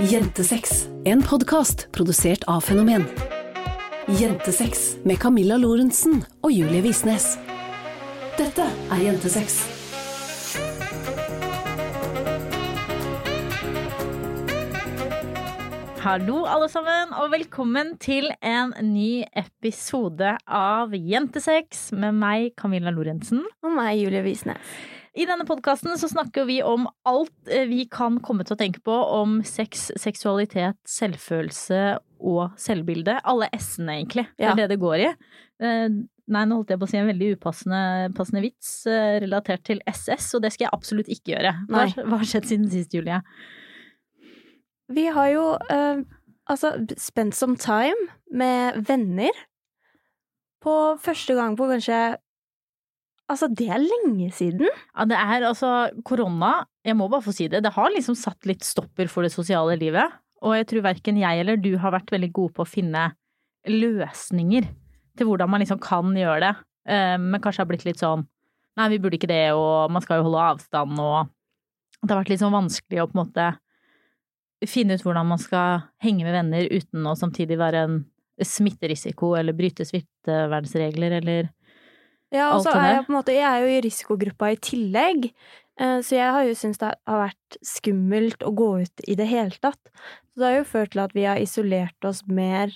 Jentesex, en podkast produsert av Fenomen. Jentesex med Camilla Lorentzen og Julie Visnes. Dette er Jentesex. Hallo, alle sammen, og velkommen til en ny episode av Jentesex med meg, Camilla Lorentzen. Og meg, Julie Visnes. I denne podkasten så snakker vi om alt eh, vi kan komme til å tenke på om sex, seksualitet, selvfølelse og selvbilde. Alle s-ene, egentlig. Det Ja. er det det går i. Eh, Nei, nå holdt jeg på å si en veldig upassende passende vits eh, relatert til SS, og det skal jeg absolutt ikke gjøre. Hva, hva har skjedd siden sist, Julie? Vi har jo uh, altså spent some time med venner. På første gang på kanskje Altså, det er lenge siden. Ja, det er altså korona, jeg må bare få si det, det har liksom satt litt stopper for det sosiale livet. Og jeg tror verken jeg eller du har vært veldig gode på å finne løsninger til hvordan man liksom kan gjøre det. Eh, Men kanskje har blitt litt sånn nei, vi burde ikke det, og man skal jo holde avstand, og det har vært litt sånn vanskelig å på en måte finne ut hvordan man skal henge med venner uten å samtidig være en smitterisiko eller bryte smittevernregler eller Ja, og så er jeg på en måte Jeg er jo i risikogruppa i tillegg, eh, så jeg har jo syntes det har vært skummelt å gå ut i det hele tatt. Så det har jo ført til at vi har isolert oss mer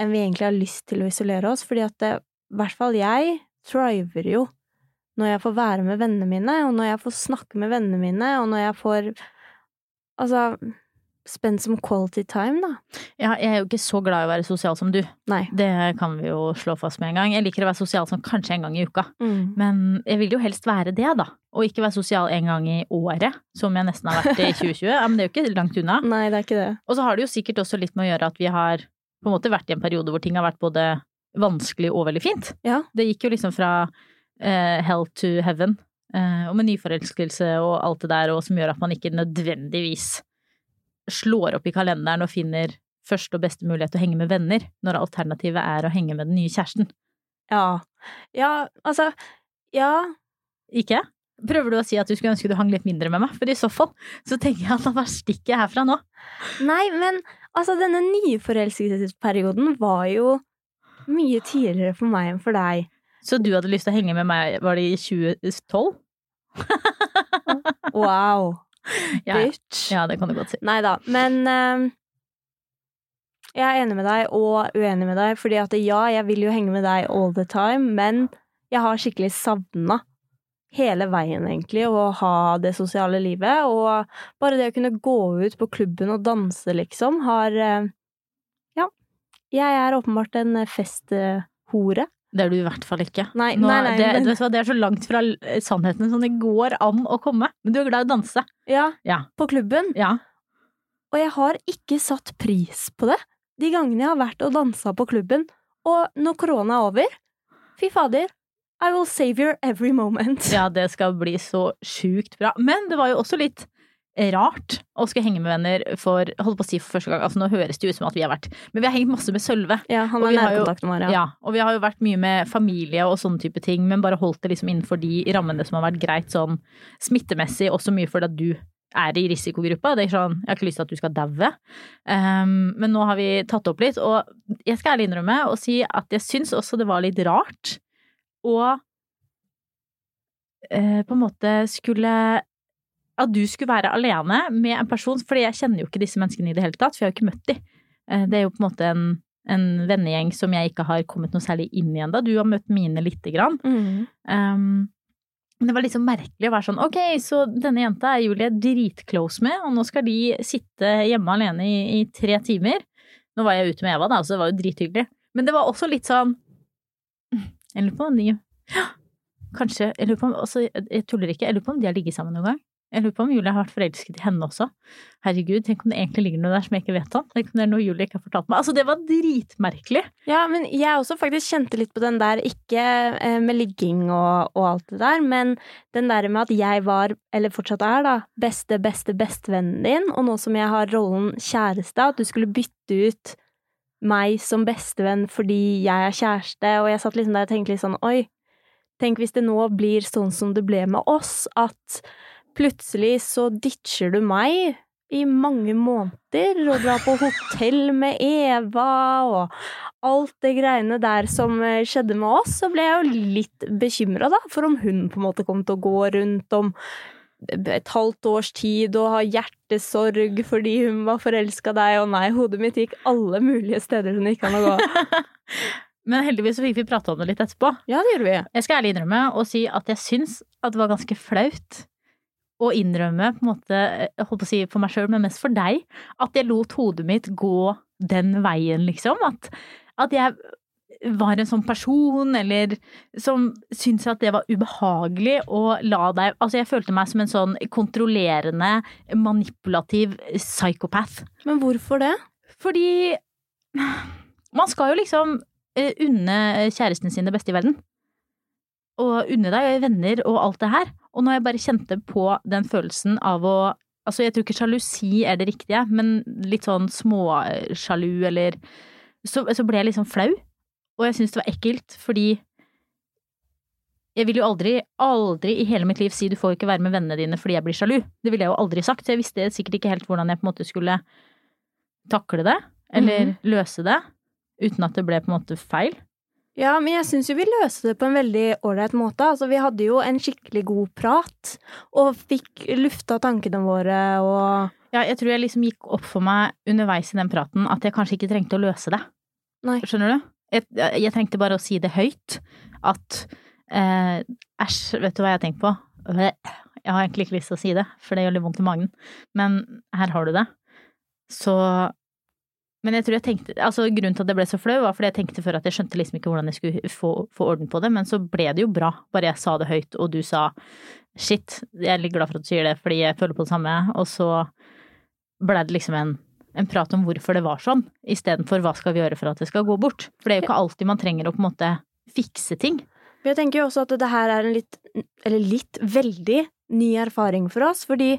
enn vi egentlig har lyst til å isolere oss, fordi at det, i hvert fall jeg thriver jo når jeg får være med vennene mine, og når jeg får snakke med vennene mine, og når jeg får Altså spend som quality time, da. Ja, jeg er jo ikke så glad i å være sosial som du. Nei. Det kan vi jo slå fast med en gang. Jeg liker å være sosial sånn kanskje en gang i uka. Mm. Men jeg vil jo helst være det, da. Og ikke være sosial en gang i året, som jeg nesten har vært i 2020. Ja, men det er jo ikke langt unna. Nei, det er ikke det. Og så har det jo sikkert også litt med å gjøre at vi har på en måte vært i en periode hvor ting har vært både vanskelig og veldig fint. Ja. Det gikk jo liksom fra uh, hell to heaven, eh, og med nyforelskelse og alt det der, og som gjør at man ikke nødvendigvis slår opp i kalenderen og finner første og beste mulighet til å henge med venner, når alternativet er å henge med den nye kjæresten. Ja. Ja, altså Ja. Ikke? Prøver du å si at du skulle ønske du hang litt mindre med meg? For i så fall så tenker jeg at da var stikker jeg herfra nå. Nei, men altså, denne nyforelskelsesperioden var jo mye tidligere for meg enn for deg. Så du hadde lyst til å henge med meg, var det i 2012? Wow. Ja, Bitch. ja det kan du godt si. Nei da, men eh, jeg er enig med deg og uenig med deg, fordi at ja, jeg vil jo henge med deg all the time, men jeg har skikkelig savna hele veien, egentlig, å ha det sosiale livet, og bare det å kunne gå ut på klubben og danse, liksom, har eh, Ja. Jeg er åpenbart en festhore. Det er du i hvert fall ikke. Nei, Nå, nei, nei, det, men- du det er så langt fra sannheten som det går an å komme. Men du er glad i å danse. Ja, Ja. på klubben. Ja. Og jeg har ikke satt pris på det de gangene jeg har vært og dansa på klubben. Og når korona er over, fy fader, I will save your every moment. ja, det skal bli så sjukt bra. Men det var jo også litt rart å skulle henge med venner for holdt på å si for første gang. Altså nå høres det ut som at vi har vært Men vi har hengt masse med Sølve. Ja, han er vi har jo- nærkontakten vår, Ja. ja. og vi har jo vært mye med familie og sånne type ting, men bare holdt det liksom innenfor de rammene som har vært greit sånn smittemessig, også mye fordi at du er i risikogruppa. Det er sånn, jeg har ikke lyst til at du skal daue. Um, men nå har vi tatt opp litt, og jeg skal ærlig innrømme og si at jeg syns også det var litt rart å uh, på en måte skulle At du skulle være alene med en person, fordi jeg kjenner jo ikke disse menneskene i det hele tatt, for jeg har jo ikke møtt dem. Eh, Det er jo på en måte en, en vennegjeng som jeg ikke har kommet noe særlig inn i ennå. Du har møtt mine lite grann. Mm. Um, det var liksom merkelig å være sånn ok, så denne jenta er Julie dritclose med, og nå skal de sitte hjemme alene i, i tre timer. Nå var jeg ute med Eva, da, så det var jo drithyggelig. Men det var også litt sånn Jeg lurer på om de Kanskje Jeg lurer på om altså, jeg- Jeg tuller ikke. Jeg lurer på om de har ligget sammen noen gang. Jeg lurer på om Julie har vært forelsket i henne også. Herregud, tenk om det egentlig ligger noe der som jeg ikke vet om. Tenk om det er noe Julie ikke har fortalt meg. Altså, det var dritmerkelig. Ja, men jeg også faktisk kjente litt på den der, ikke eh, med ligging og, og alt det der, men den der med at jeg var, eller fortsatt er da, beste, beste, bestevennen din, og nå som jeg har rollen kjæreste, at du skulle bytte ut meg som bestevenn fordi jeg er kjæreste, og jeg satt liksom der og tenkte litt sånn, oi, tenk hvis det nå blir sånn som det ble med oss, at plutselig så ditcher du meg i mange måneder og dra på hotell med Eva og alt det greiene der som eh, skjedde med oss, så ble jeg jo litt bekymra, da, for om hun på en måte kom til å gå rundt om et halvt års tid og ha hjertesorg fordi hun var forelska deg, og nei, hodet mitt gikk alle mulige steder som det gikk an å gå. Men heldigvis så fikk vi prate om det litt etterpå. Ja, det gjorde vi. Jeg skal ærlig innrømme og si at jeg syns at det var ganske flaut å innrømme, på en måte, jeg holdt på å si for meg sjøl, men mest for deg, at jeg lot hodet mitt gå den veien, liksom. At, at jeg var en sånn person, eller som syntes at det var ubehagelig å la deg Altså, jeg følte meg som en sånn kontrollerende, manipulativ psykopat. Men hvorfor det? Fordi man skal jo liksom eh, unne kjæresten sin det beste i verden. Og unne deg venner og alt det her. Og når jeg bare kjente på den følelsen av å Altså, jeg tror ikke sjalusi er det riktige, men litt sånn småsjalu eller så, så ble jeg liksom flau. Og jeg syntes det var ekkelt, fordi jeg vil jo aldri, aldri i hele mitt liv si du får ikke være med vennene dine fordi jeg blir sjalu. Det ville jeg jo aldri sagt. Jeg visste sikkert ikke helt hvordan jeg på en måte skulle takle det, eller Mhm. løse det, uten at det ble på en måte feil. Ja, men jeg syns jo vi løste det på en veldig ålreit måte. Altså, vi hadde jo en skikkelig god prat, og fikk lufta tankene våre og Ja, jeg tror jeg liksom gikk opp for meg underveis i den praten at jeg kanskje ikke trengte å løse det. Nei. Skjønner du? Jeg, jeg trengte bare å si det høyt. At eh, æsj, vet du hva jeg har tenkt på? Jeg har egentlig ikke lyst til å si det, for det gjør litt vondt i magen. Men her har du det. Så Men jeg tror jeg tenkte Altså, grunnen til at jeg ble så flau, var fordi jeg tenkte før at jeg skjønte liksom ikke hvordan jeg skulle få, få orden på det, men så ble det jo bra. Bare jeg sa det høyt, og du sa shit, jeg er litt glad for at du sier det, fordi jeg føler på det samme, og så ble det liksom en en prat om hvorfor det var sånn, istedenfor hva skal vi gjøre for at det skal gå bort. For det er jo ikke alltid man trenger å på en måte fikse ting. Men jeg tenker jo også at det her er en litt, eller litt veldig ny erfaring for oss, fordi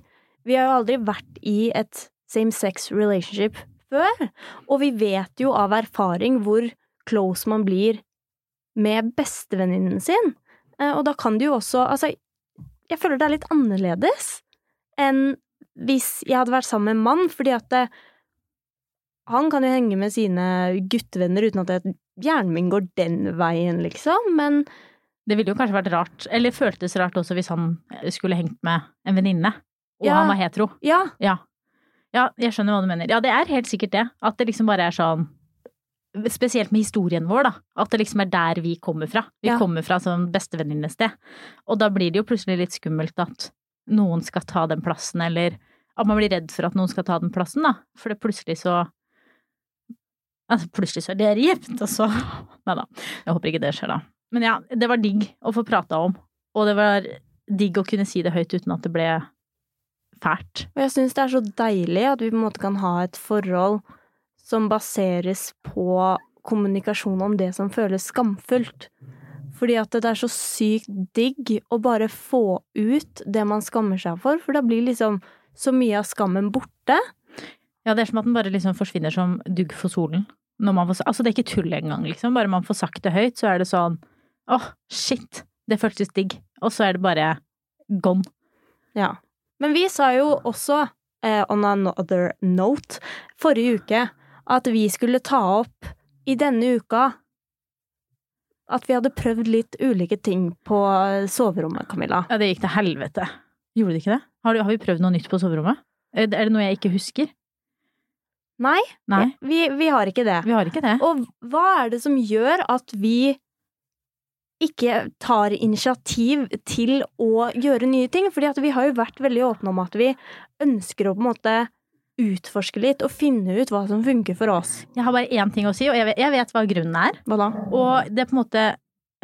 vi har jo aldri vært i et same sex relationship før, og vi vet jo av erfaring hvor close man blir med bestevenninnen sin, Eh, og da kan det jo også Altså, jeg føler det er litt annerledes enn hvis jeg hadde vært sammen med en mann, fordi at det, han kan jo henge med sine guttevenner uten at hjernen min går den veien, liksom, men Det ville jo kanskje vært rart, eller føltes rart også hvis han skulle hengt med en venninne, og Ja. han var hetero. ja, Ja. Ja, jeg skjønner hva du mener. Ja, det er helt sikkert det. At det liksom bare er sånn Spesielt med historien vår, da. At det liksom er der vi kommer fra. Vi Ja. kommer fra sånn bestevenninnested. Og da blir det jo plutselig litt skummelt at noen skal ta den plassen, eller at man blir redd for at noen skal ta den plassen, da. For det plutselig så Altså, plutselig så er dere gift, og så Nei da. Jeg håper ikke det skjer, da. Men ja, det var digg å få prata om. Og det var digg å kunne si det høyt uten at det ble fælt. Og jeg syns det er så deilig at vi på en måte kan ha et forhold som baseres på kommunikasjon om det som føles skamfullt. Fordi at det er så sykt digg å bare få ut det man skammer seg for, for da blir liksom så mye av skammen borte. Ja, det er som at den bare liksom forsvinner som dugg for solen. Når man får, altså, det er ikke tull engang, liksom. Bare man får sagt det høyt, så er det sånn åh, shit, det føltes digg. Og så er det bare gone. Ja. Men vi sa jo også, eh, on another note, forrige uke at vi skulle ta opp i denne uka at vi hadde prøvd litt ulike ting på soverommet, Camilla. Ja, det gikk til helvete. Gjorde det ikke det? Har, du, har vi prøvd noe nytt på soverommet? Er det er det noe jeg ikke husker? Nei, Nei, vi, vi har ikke det. vi har ikke det. Og hva er det som gjør at vi ikke tar initiativ til å gjøre nye ting? Fordi vi har jo vært veldig åpne om at vi ønsker å på en måte utforske litt og finne ut hva som funker for oss. Jeg har bare én ting å si, og jeg vet, jeg vet hva grunnen er. Hva da? Og det er på en måte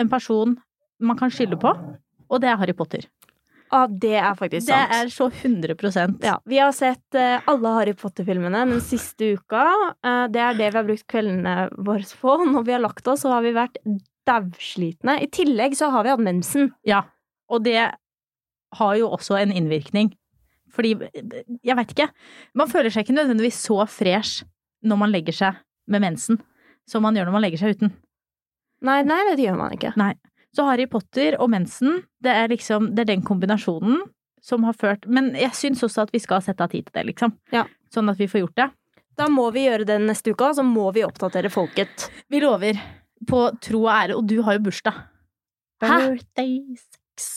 en person man kan skylde på, og det er Harry Potter. Ah, det er faktisk sant. Det er så 100% Ja, vi har sett uh, alle Harry Potter-filmene den siste uka. Uh, det er det vi har brukt kveldene våre på. Når vi har lagt oss, så har vi vært dauslitne. I tillegg så har vi hatt mensen. Ja, og det har jo også en innvirkning. Fordi, jeg veit ikke, man føler seg ikke nødvendigvis så fresh når man legger seg med mensen, som man gjør når man legger seg uten. Nei, nei, det gjør man ikke. Nei. Så Harry Potter og mensen, det er liksom, det er den kombinasjonen som har ført Men jeg syns også at vi skal sette av tid til det, liksom. Ja. Sånn at vi får gjort det. Da må vi gjøre det neste uke, så må vi oppdatere folket. Vi lover. På tro og ære. Og du har jo bursdag. Hæ? Birthday sex.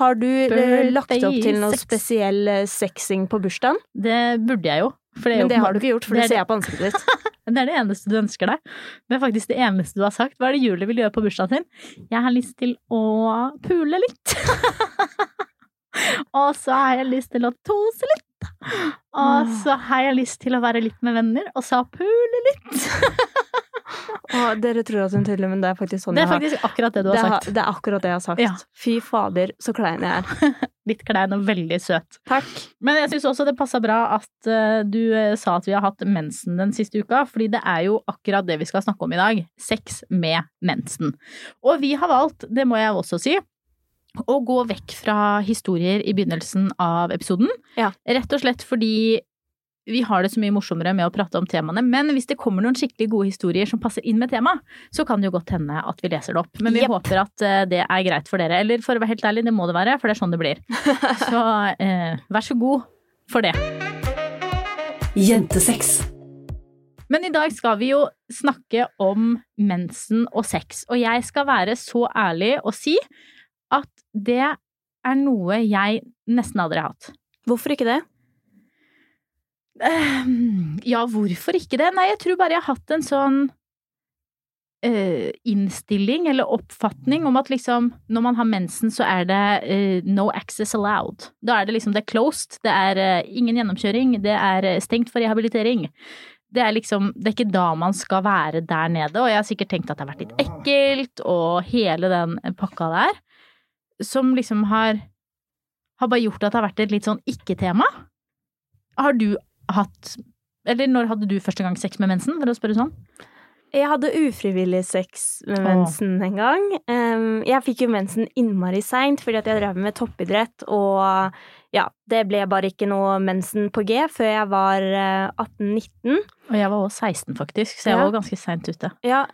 Har du Birthday lagt opp til noe sex. spesiell eh, sexing på bursdagen? Det burde jeg jo. Det Men det har du ikke gjort, for det det er ser jeg på ansiktet ditt. Det er det eneste du ønsker deg. Det er faktisk det eneste du har sagt. Hva er det Julie vil gjøre på bursdagen sin? Jeg har lyst til å pule litt. Og så har jeg lyst til å tose litt. Og så har jeg lyst til å være litt med venner, og så pule litt. Og dere tror at hun tuller, men det er faktisk sånn Det er faktisk akkurat det du det, har- sagt. det er akkurat det jeg har sagt. Ja. Fy fader, så klein jeg er. Litt klein og veldig søt. Takk. Men jeg syns også det passa bra at eh, du eh, sa at vi har hatt mensen den siste uka, fordi det er jo akkurat det vi skal snakke om i dag. Sex med mensen. Og vi har valgt, det må jeg også si, å gå vekk fra historier i begynnelsen av episoden. Ja. Rett og slett fordi vi har det så mye morsommere med å prate om temaene, men hvis det kommer noen skikkelig gode historier som passer inn med temaet, så kan det jo godt hende at vi leser det opp. Men vi yep. håper at eh, det er greit for dere. Eller for å være helt ærlig, det må det være, for det er sånn det blir. Så eh, vær så god for det. Jentesex. Men i dag skal vi jo snakke om mensen og sex, og jeg skal være så ærlig og si at det er noe jeg nesten aldri har hatt. Hvorfor ikke det? Eh, Ja, hvorfor ikke det? Nei, jeg tror bare jeg har hatt en sånn Uh, innstilling eller oppfatning om at liksom når man har mensen, så er det uh, no access allowed. Da er det liksom det er closed, det er uh, ingen gjennomkjøring, det er stengt for rehabilitering. Det er liksom, det er ikke da man skal være der nede, og jeg har sikkert tenkt at det har vært litt ekkelt, og hele den pakka der, som liksom har, har bare gjort at det har vært et litt sånn ikke-tema. Har du hatt Eller når hadde du første gang sex med mensen, for å spørre sånn? Jeg hadde ufrivillig sex med Åh. mensen en gang. Jeg fikk jo mensen innmari seint fordi at jeg drev med toppidrett, og ja, det ble bare ikke noe mensen på G før jeg var eh, 18-19. Og jeg var også 16, faktisk, så jeg Ja. var ganske seint ute. Ja,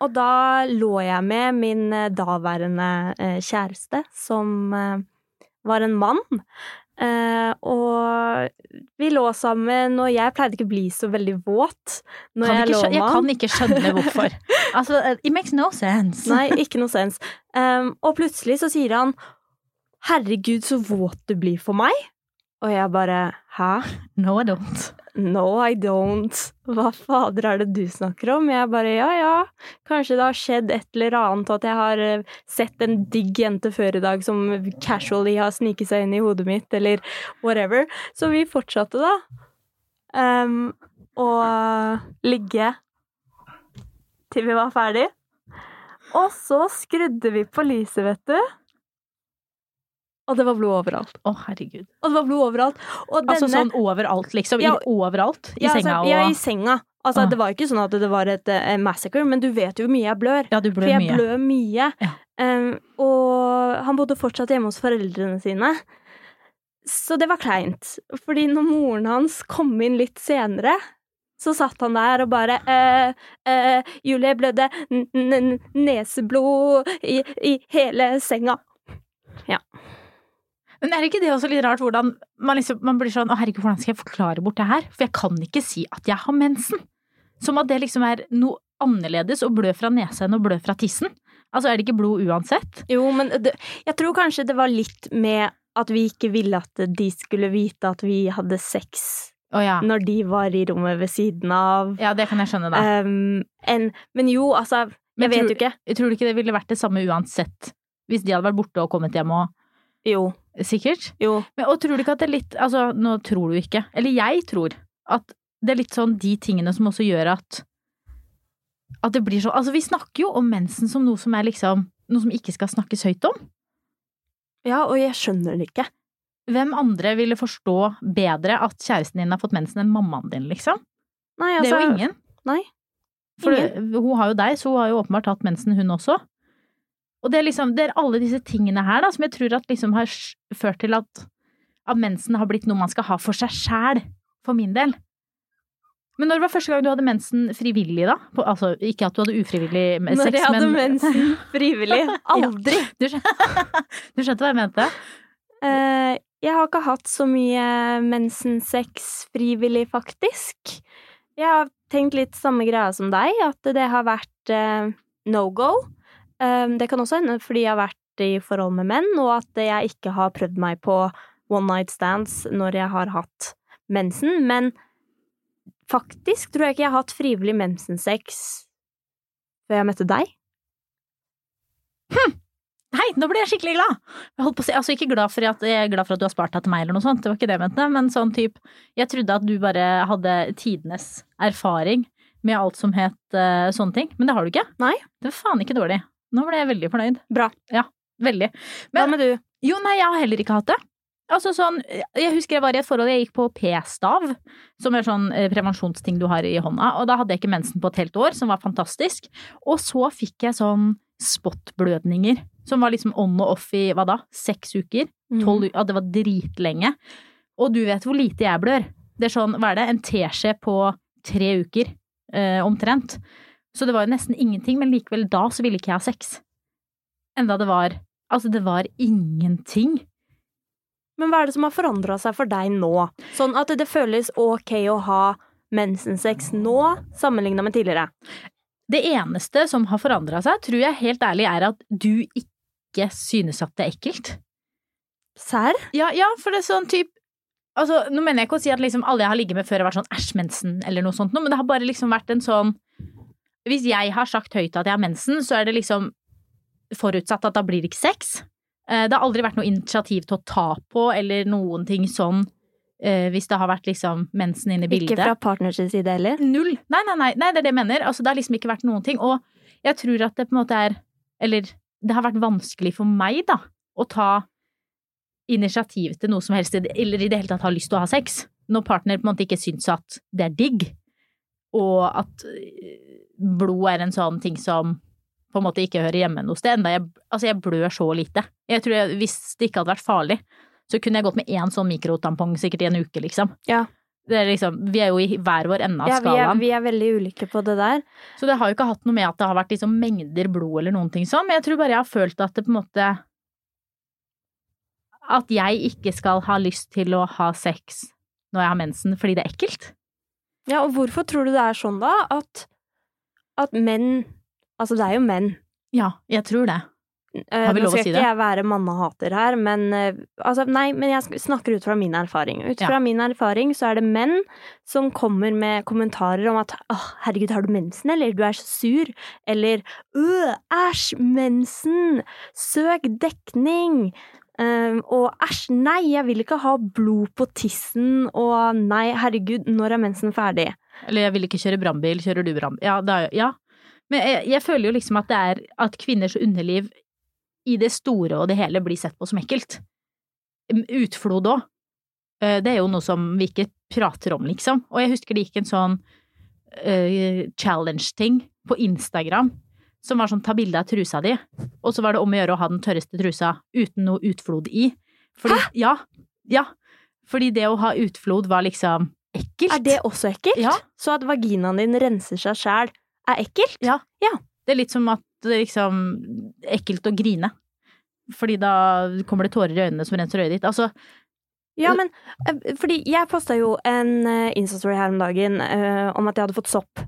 og da lå jeg med min eh, daværende eh, kjæreste, som eh, var en mann. Eh, og vi lå sammen, og jeg pleide ikke å bli så veldig våt når jeg lå med med jeg kan ikke skjønne hvorfor. Altså, it makes no sense. Nei, ikke noe sens. Um, og plutselig så sier han 'herregud, så våt du blir for meg'. Og jeg bare 'hæ? No, I don't. No, I don't'. Hva fader er det du snakker om? Jeg bare 'ja ja, kanskje det har skjedd et eller annet', at jeg har eh, sett en digg jente før i dag som casually har sniket seg inn i hodet mitt, eller whatever. Så vi fortsatte, da. Um, å ligge til vi var ferdig. Og så skrudde vi på lyset, vet du. Og det var blod overalt. Å, herregud. Og det var blod overalt. Og denne Altså sånn overalt, liksom. Ja, I, overalt. I ja, senga altså, og Ja, i senga. Altså, Ah. det var ikke sånn at det var et uh, massacre, men du vet jo hvor mye jeg blør. Ja, du blør For jeg mye. blør mye. Ja. Um, og han bodde fortsatt hjemme hos foreldrene sine. Så det var kleint. Fordi når moren hans kom inn litt senere, så satt han der og bare eh, eh, Julie blødde neseblod i, i hele senga. Men er ikke det også litt rart hvordan man, liksom, man blir sånn Å, herregud, hvordan skal jeg forklare bort det her? For jeg kan ikke si at jeg har mensen. Som at det liksom er noe annerledes å blø fra nesa enn å blø fra tissen. Altså, er det ikke blod uansett? Jo, men det, jeg tror kanskje det var litt med at vi ikke ville at de skulle vite at vi hadde sex Oh, ja. når de var i rommet ved siden av. Ja, det kan jeg skjønne, da. Um, en, men jo, altså Jeg Men vet tror- jo ikke. Tror du ikke det ville vært det samme uansett hvis de hadde vært borte og kommet hjem og Jo. Sikkert. Jo. Men, og tror du ikke at det er litt Altså, nå tror du ikke. Eller jeg tror at det er litt sånn de tingene som også gjør at At det blir sånn Altså, vi snakker jo om mensen som noe som er liksom Noe som ikke skal snakkes høyt om. Ja, og jeg skjønner det ikke. Hvem andre ville forstå bedre at kjæresten din har fått mensen enn mammaen din, liksom? Nei, det altså er jo ingen. nei. For det, hun har jo deg, så hun har jo åpenbart hatt mensen, hun også. Og det er liksom, det er alle disse tingene her da, som jeg tror at liksom har ført til at, at mensen har blitt noe man skal ha for seg sjæl, for min del. Men når det var første gang du hadde mensen frivillig, da? På, altså, ikke at du hadde ufrivillig sex, men Når jeg hadde men mensen frivillig. Aldri. Du, skjønte, du skjønte hva jeg mente? Uh, jeg har ikke hatt så mye mensensex frivillig, faktisk. Jeg har tenkt litt samme greia som deg, at det har vært uh, no go. Um, det kan også hende fordi jeg har vært i forhold med menn, og at jeg ikke har prøvd meg på one night stands når jeg har hatt mensen. Men faktisk tror jeg ikke jeg har hatt frivillig mensensex før jeg møtte deg. Nei, nå ble jeg skikkelig glad! Jeg holdt på å si, altså ikke glad for at, jeg er glad for at du har spart deg til meg eller noe sånt, det var ikke det jeg mente, men sånn type Jeg trodde at du bare hadde tidenes erfaring med alt som het uh, sånne ting, men det har du ikke. Nei. Det var faen ikke dårlig. Nå ble jeg veldig fornøyd. Bra. Ja, veldig. Hva med du? jo, nei, jeg har heller ikke hatt det. Altså sånn, jeg husker jeg var i et forhold, jeg gikk på p-stav, som er sånn eh, prevensjonsting du har i hånda, og da hadde jeg ikke mensen på et helt år, som var fantastisk. Og så fikk jeg sånn spotblødninger, som var liksom on og off i, hva da, seks uker? Mm. Tolv uker, ja, det var dritlenge. Og du vet hvor lite jeg blør. Det er sånn, hva er det, en teskje på tre uker, eh, omtrent. Så det var jo nesten ingenting, men likevel da så ville ikke jeg ha sex. Enda det var, altså det var ingenting. Men hva er det som har forandra seg for deg nå? Sånn at det føles ok å ha mensensex nå, sammenligna med tidligere. Det eneste som har forandra seg, tror jeg helt ærlig er at du ikke synes at det er ekkelt. Serr? Ja, ja, for det er sånn typ Altså, nå mener jeg ikke å si at liksom alle jeg har ligget med før har vært sånn æsj, mensen, eller noe sånt, men det har bare liksom vært en sånn Hvis jeg har sagt høyt at jeg har mensen, så er det liksom forutsatt at da blir det ikke sex. Eh, Det har aldri vært noe initiativ til å ta på eller noen ting sånn eh, hvis det har vært liksom mensen inne i bildet. Ikke fra partners side heller? Null. Nei, nei, nei, nei, det er det jeg mener. Altså, det har liksom ikke vært noen ting. Og jeg tror at det på en måte er Eller det har vært vanskelig for meg, da, å ta initiativ til noe som helst, eller i det hele tatt ha lyst til å ha sex, når partner på en måte ikke syns at det er digg, og at øh, blod er en sånn ting som på en måte ikke hører hjemme noe sted. Enda jeg, altså jeg blør så lite. Jeg tror jeg, hvis det ikke hadde vært farlig, så kunne jeg gått med én sånn mikrotampong sikkert i en uke, liksom. Ja. Det er liksom, vi er jo i hver vår ende av Ja, vi er, vi er veldig ulike på det der. Så det har jo ikke hatt noe med at det har vært liksom mengder blod eller noen ting sånn, men jeg tror bare jeg har følt at det på en måte At jeg ikke skal ha lyst til å ha sex når jeg har mensen fordi det er ekkelt. Ja, og hvorfor tror du det er sånn, da? At, at menn Altså, det er jo menn. Ja, jeg tror det. Eh, Har vi lov å si det? Nå skal ikke jeg være mannehater her, men eh, altså, nei, men jeg snakker ut fra min erfaring. Ut Ja. fra min erfaring så er det menn som kommer med kommentarer om at åh, herregud, har du mensen, eller? Du er så sur. Eller øh, æsj, mensen! Søk dekning! Um, og æsj, nei, jeg vil ikke ha blod på tissen, og nei, herregud, når er mensen ferdig? Eller jeg vil ikke kjøre brannbil, kjører du brannbil? Ja, ja. Men jeg, jeg føler jo liksom at det er at kvinners underliv i det store og det hele blir sett på som ekkelt. Utflod òg. Det er jo noe som vi ikke prater om, liksom. Og jeg husker det gikk en sånn uh, challenge-ting på Instagram som var sånn ta bilde av trusa di, og så var det om å gjøre å ha den tørreste trusa uten noe utflod i. Fordi, Ja. Ja. Fordi det å ha utflod var liksom ekkelt. Er det også ekkelt? Ja. Så at vaginaen din renser seg sjæl, er ekkelt? Ja, Det er litt som at det liksom ekkelt å grine. Fordi da kommer det tårer i øynene som renser øyet ditt. Altså, Ja, men eh, fordi jeg posta jo en eh, Insta-story her om dagen uh, om at jeg hadde fått sopp.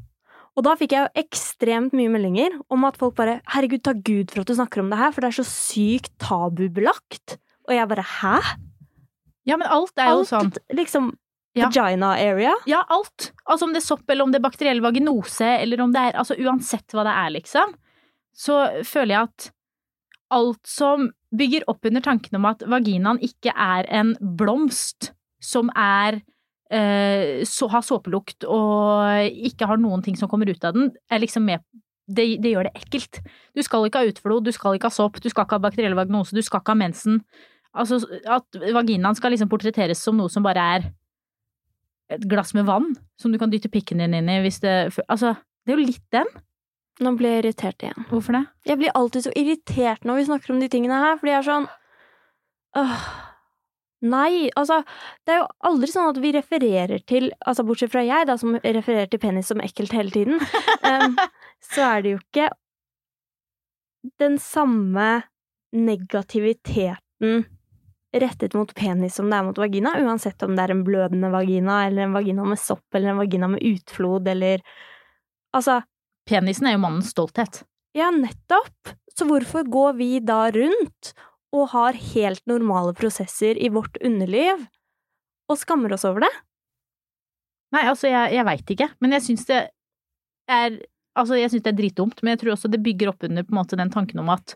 Og da fikk jeg jo ekstremt mye meldinger om at folk bare 'herregud, takk Gud for at du snakker om det her', for det er så sykt tabubelagt. Og jeg bare 'hæ?' ja, men alt er jo Alt, sånn. liksom Ja. vagina area. Ja, alt. Altså om det er sopp, eller om det er bakteriell vaginose, eller om det er Altså uansett hva det er, liksom, så føler jeg at alt som bygger opp under tanken om at vaginaen ikke er en blomst som er så, har såpelukt og ikke har noen ting som kommer ut av den, er liksom med det, det gjør det ekkelt. Du skal ikke ha utflod, du skal ikke ha sopp, du skal ikke ha bakteriell vagnose, du skal ikke ha mensen. Altså at vaginaen skal liksom portretteres som noe som bare er et glass med vann som du kan dytte pikken din inn i hvis det Altså, det er jo litt den. Nå blir jeg irritert igjen. Hvorfor det? Jeg blir alltid så irritert når vi snakker om de tingene her, fordi jeg er sånn åh, Nei, altså Det er jo aldri sånn at vi refererer til Altså bortsett fra jeg, da, som refererer til penis som ekkelt hele tiden, um, så er det jo ikke den samme negativiteten rettet mot penis som det er mot vagina, uansett om det er en blødende vagina, eller en vagina med sopp, eller en vagina med utflod, eller Altså, Penisen er jo mannens stolthet. ja, nettopp! Så hvorfor går vi da rundt og har helt normale prosesser i vårt underliv, og skammer oss over det? Nei, altså, jeg, jeg veit ikke, men jeg syns det er Altså, jeg syns det er dritdumt, men jeg tror også det bygger opp under på en måte den tanken om at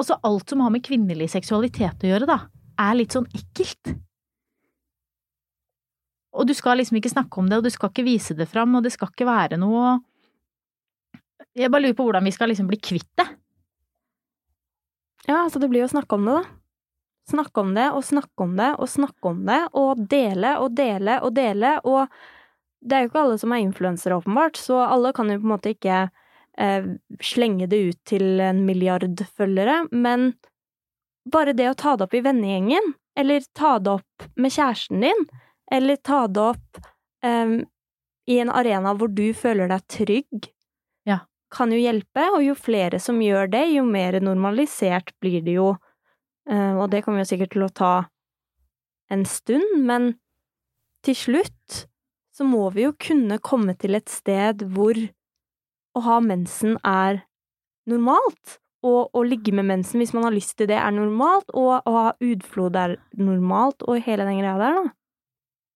Altså, alt som har med kvinnelig seksualitet å gjøre, da, er litt sånn ekkelt. Og du skal liksom ikke snakke om det, og du skal ikke vise det fram, og det skal ikke være noe Jeg bare lurer på hvordan vi skal liksom bli kvitt det. Ja, altså det blir jo å snakke om det, da. Snakke om det og snakke om det og snakke om det, og dele og dele og dele, og det er jo ikke alle som er influensere, åpenbart, så alle kan jo på en måte ikke eh, slenge det ut til en milliard følgere, men bare det å ta det opp i vennegjengen, eller ta det opp med kjæresten din, eller ta det opp eh, i en arena hvor du føler deg trygg. Kan jo hjelpe, og jo flere som gjør det, jo mer normalisert blir det jo. Eh, og det kommer jo sikkert til å ta en stund, men til slutt så må vi jo kunne komme til et sted hvor å ha mensen er normalt. Og å ligge med mensen hvis man har lyst til det, er normalt. Og å ha utflod er normalt, og hele den greia der, da.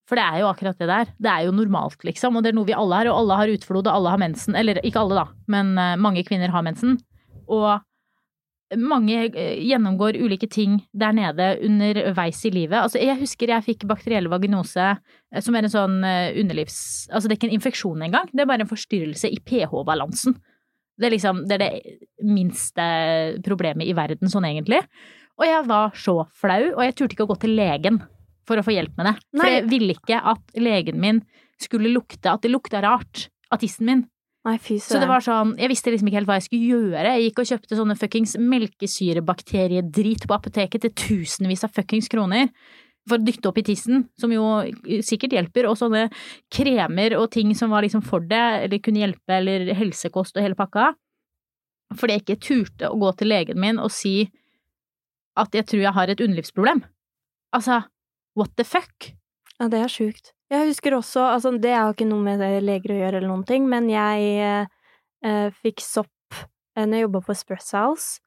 For det er jo akkurat det der. Det er jo normalt, liksom. Og det er noe vi alle har, og alle har utflod, og alle har mensen. Eller ikke alle, da, men eh, mange kvinner har mensen. Og mange eh, gjennomgår ulike ting der nede underveis i livet. Altså, jeg husker jeg fikk bakteriell vaginose, eh, som er en sånn underlivs... Altså, det er ikke en infeksjon engang, det er bare en forstyrrelse i pH-balansen. Det er liksom det, er det minste problemet i verden, sånn egentlig. Og jeg var så flau, og jeg turte ikke å gå til legen for å få hjelp med det. For jeg ville ikke at legen min skulle lukte at det lukta rart av tissen min. Nei, fy Så det var sånn, jeg visste liksom ikke helt hva jeg skulle gjøre. Jeg gikk og kjøpte sånne fuckings melkesyrebakteriedrit på apoteket til tusenvis av fuckings kroner. For å dytte opp i tissen, som jo sikkert hjelper, og sånne kremer og ting som var liksom for det, eller kunne hjelpe, eller helsekost og hele pakka. Fordi jeg ikke turte å gå til legen min og si at jeg tror jeg har et underlivsproblem. Altså, what the fuck? Ja, det er sjukt. Jeg husker også, altså det har ikke noe med leger å gjøre eller noen ting, men jeg eh, fikk sopp eh, når jeg jobba på Espresso House,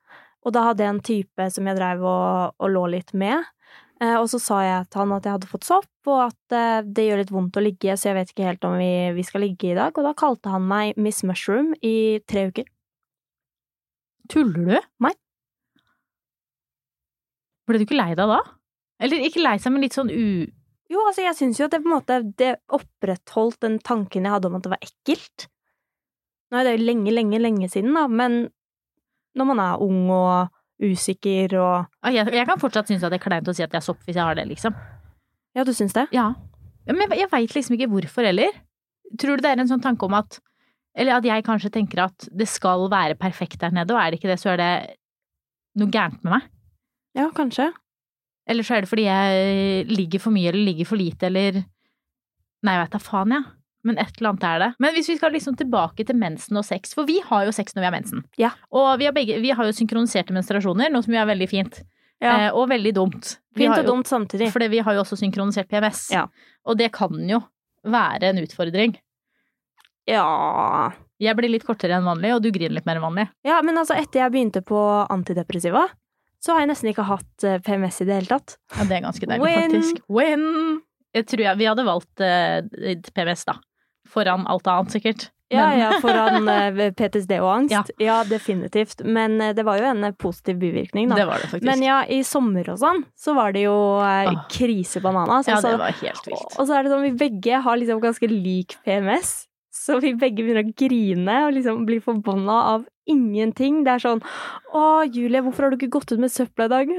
og da hadde jeg en type som jeg dreiv og, og lå litt med. Eh, og så sa jeg til han at jeg hadde fått sopp, og at eh, det gjør litt vondt å ligge, så jeg vet ikke helt om vi, vi skal ligge i dag. Og da kalte han meg Miss Mushroom i tre uker. Tuller du? Nei. Ble du ikke lei deg da? Eller ikke lei seg, men litt sånn u... Jo, altså, jeg syns jo at det på en måte Det opprettholdt den tanken jeg hadde om at det var ekkelt. Nå er det jo lenge, lenge, lenge siden, da, men når man er ung og usikker og Jeg, jeg kan fortsatt synes at det er kleint å si at jeg er sopp hvis jeg har det, liksom. Ja, du syns det? Ja. Ja, Men jeg, jeg veit liksom ikke hvorfor heller. Tror du det er en sånn tanke om at Eller at jeg kanskje tenker at det skal være perfekt der nede, og er det ikke det, så er det noe gærent med meg. Ja, kanskje. Eller så er det fordi jeg ligger for mye eller ligger for lite eller Nei, jeg veit da faen, jeg. Ja. Men et eller annet er det. Men hvis vi skal liksom tilbake til mensen og sex, for vi har jo sex når vi har mensen. Ja. Og vi har, begge, vi har jo synkroniserte menstruasjoner, noe som jo er veldig fint. Ja. Eh, og veldig dumt. Vi Fint og jo- dumt samtidig. For vi har jo også synkronisert PMS. Ja. Og det kan jo være en utfordring. Ja Jeg blir litt kortere enn vanlig, og du griner litt mer enn vanlig. Ja, men altså, etter jeg begynte på antidepressiva, så har jeg nesten ikke hatt eh, PMS i det hele tatt. Ja, det er ganske deilig, Win! faktisk. Win! Jeg tror jeg, vi hadde valgt uh, PMS, da. Foran alt annet, sikkert. Ja, Men- ja, foran eh, PTSD og angst. Ja. Ja. definitivt. Men eh, det var jo en eh, positiv bivirkning, da. Det var det faktisk. Men ja, i sommer og sånn, så var det jo eh, Ah. ja, altså. det var helt vilt. Og så er det sånn, vi begge har liksom ganske lik PMS. Så vi begge begynner å grine og liksom blir forbanna av ingenting. Det er sånn Å, Julie, hvorfor har du ikke gått ut med søpla i dag?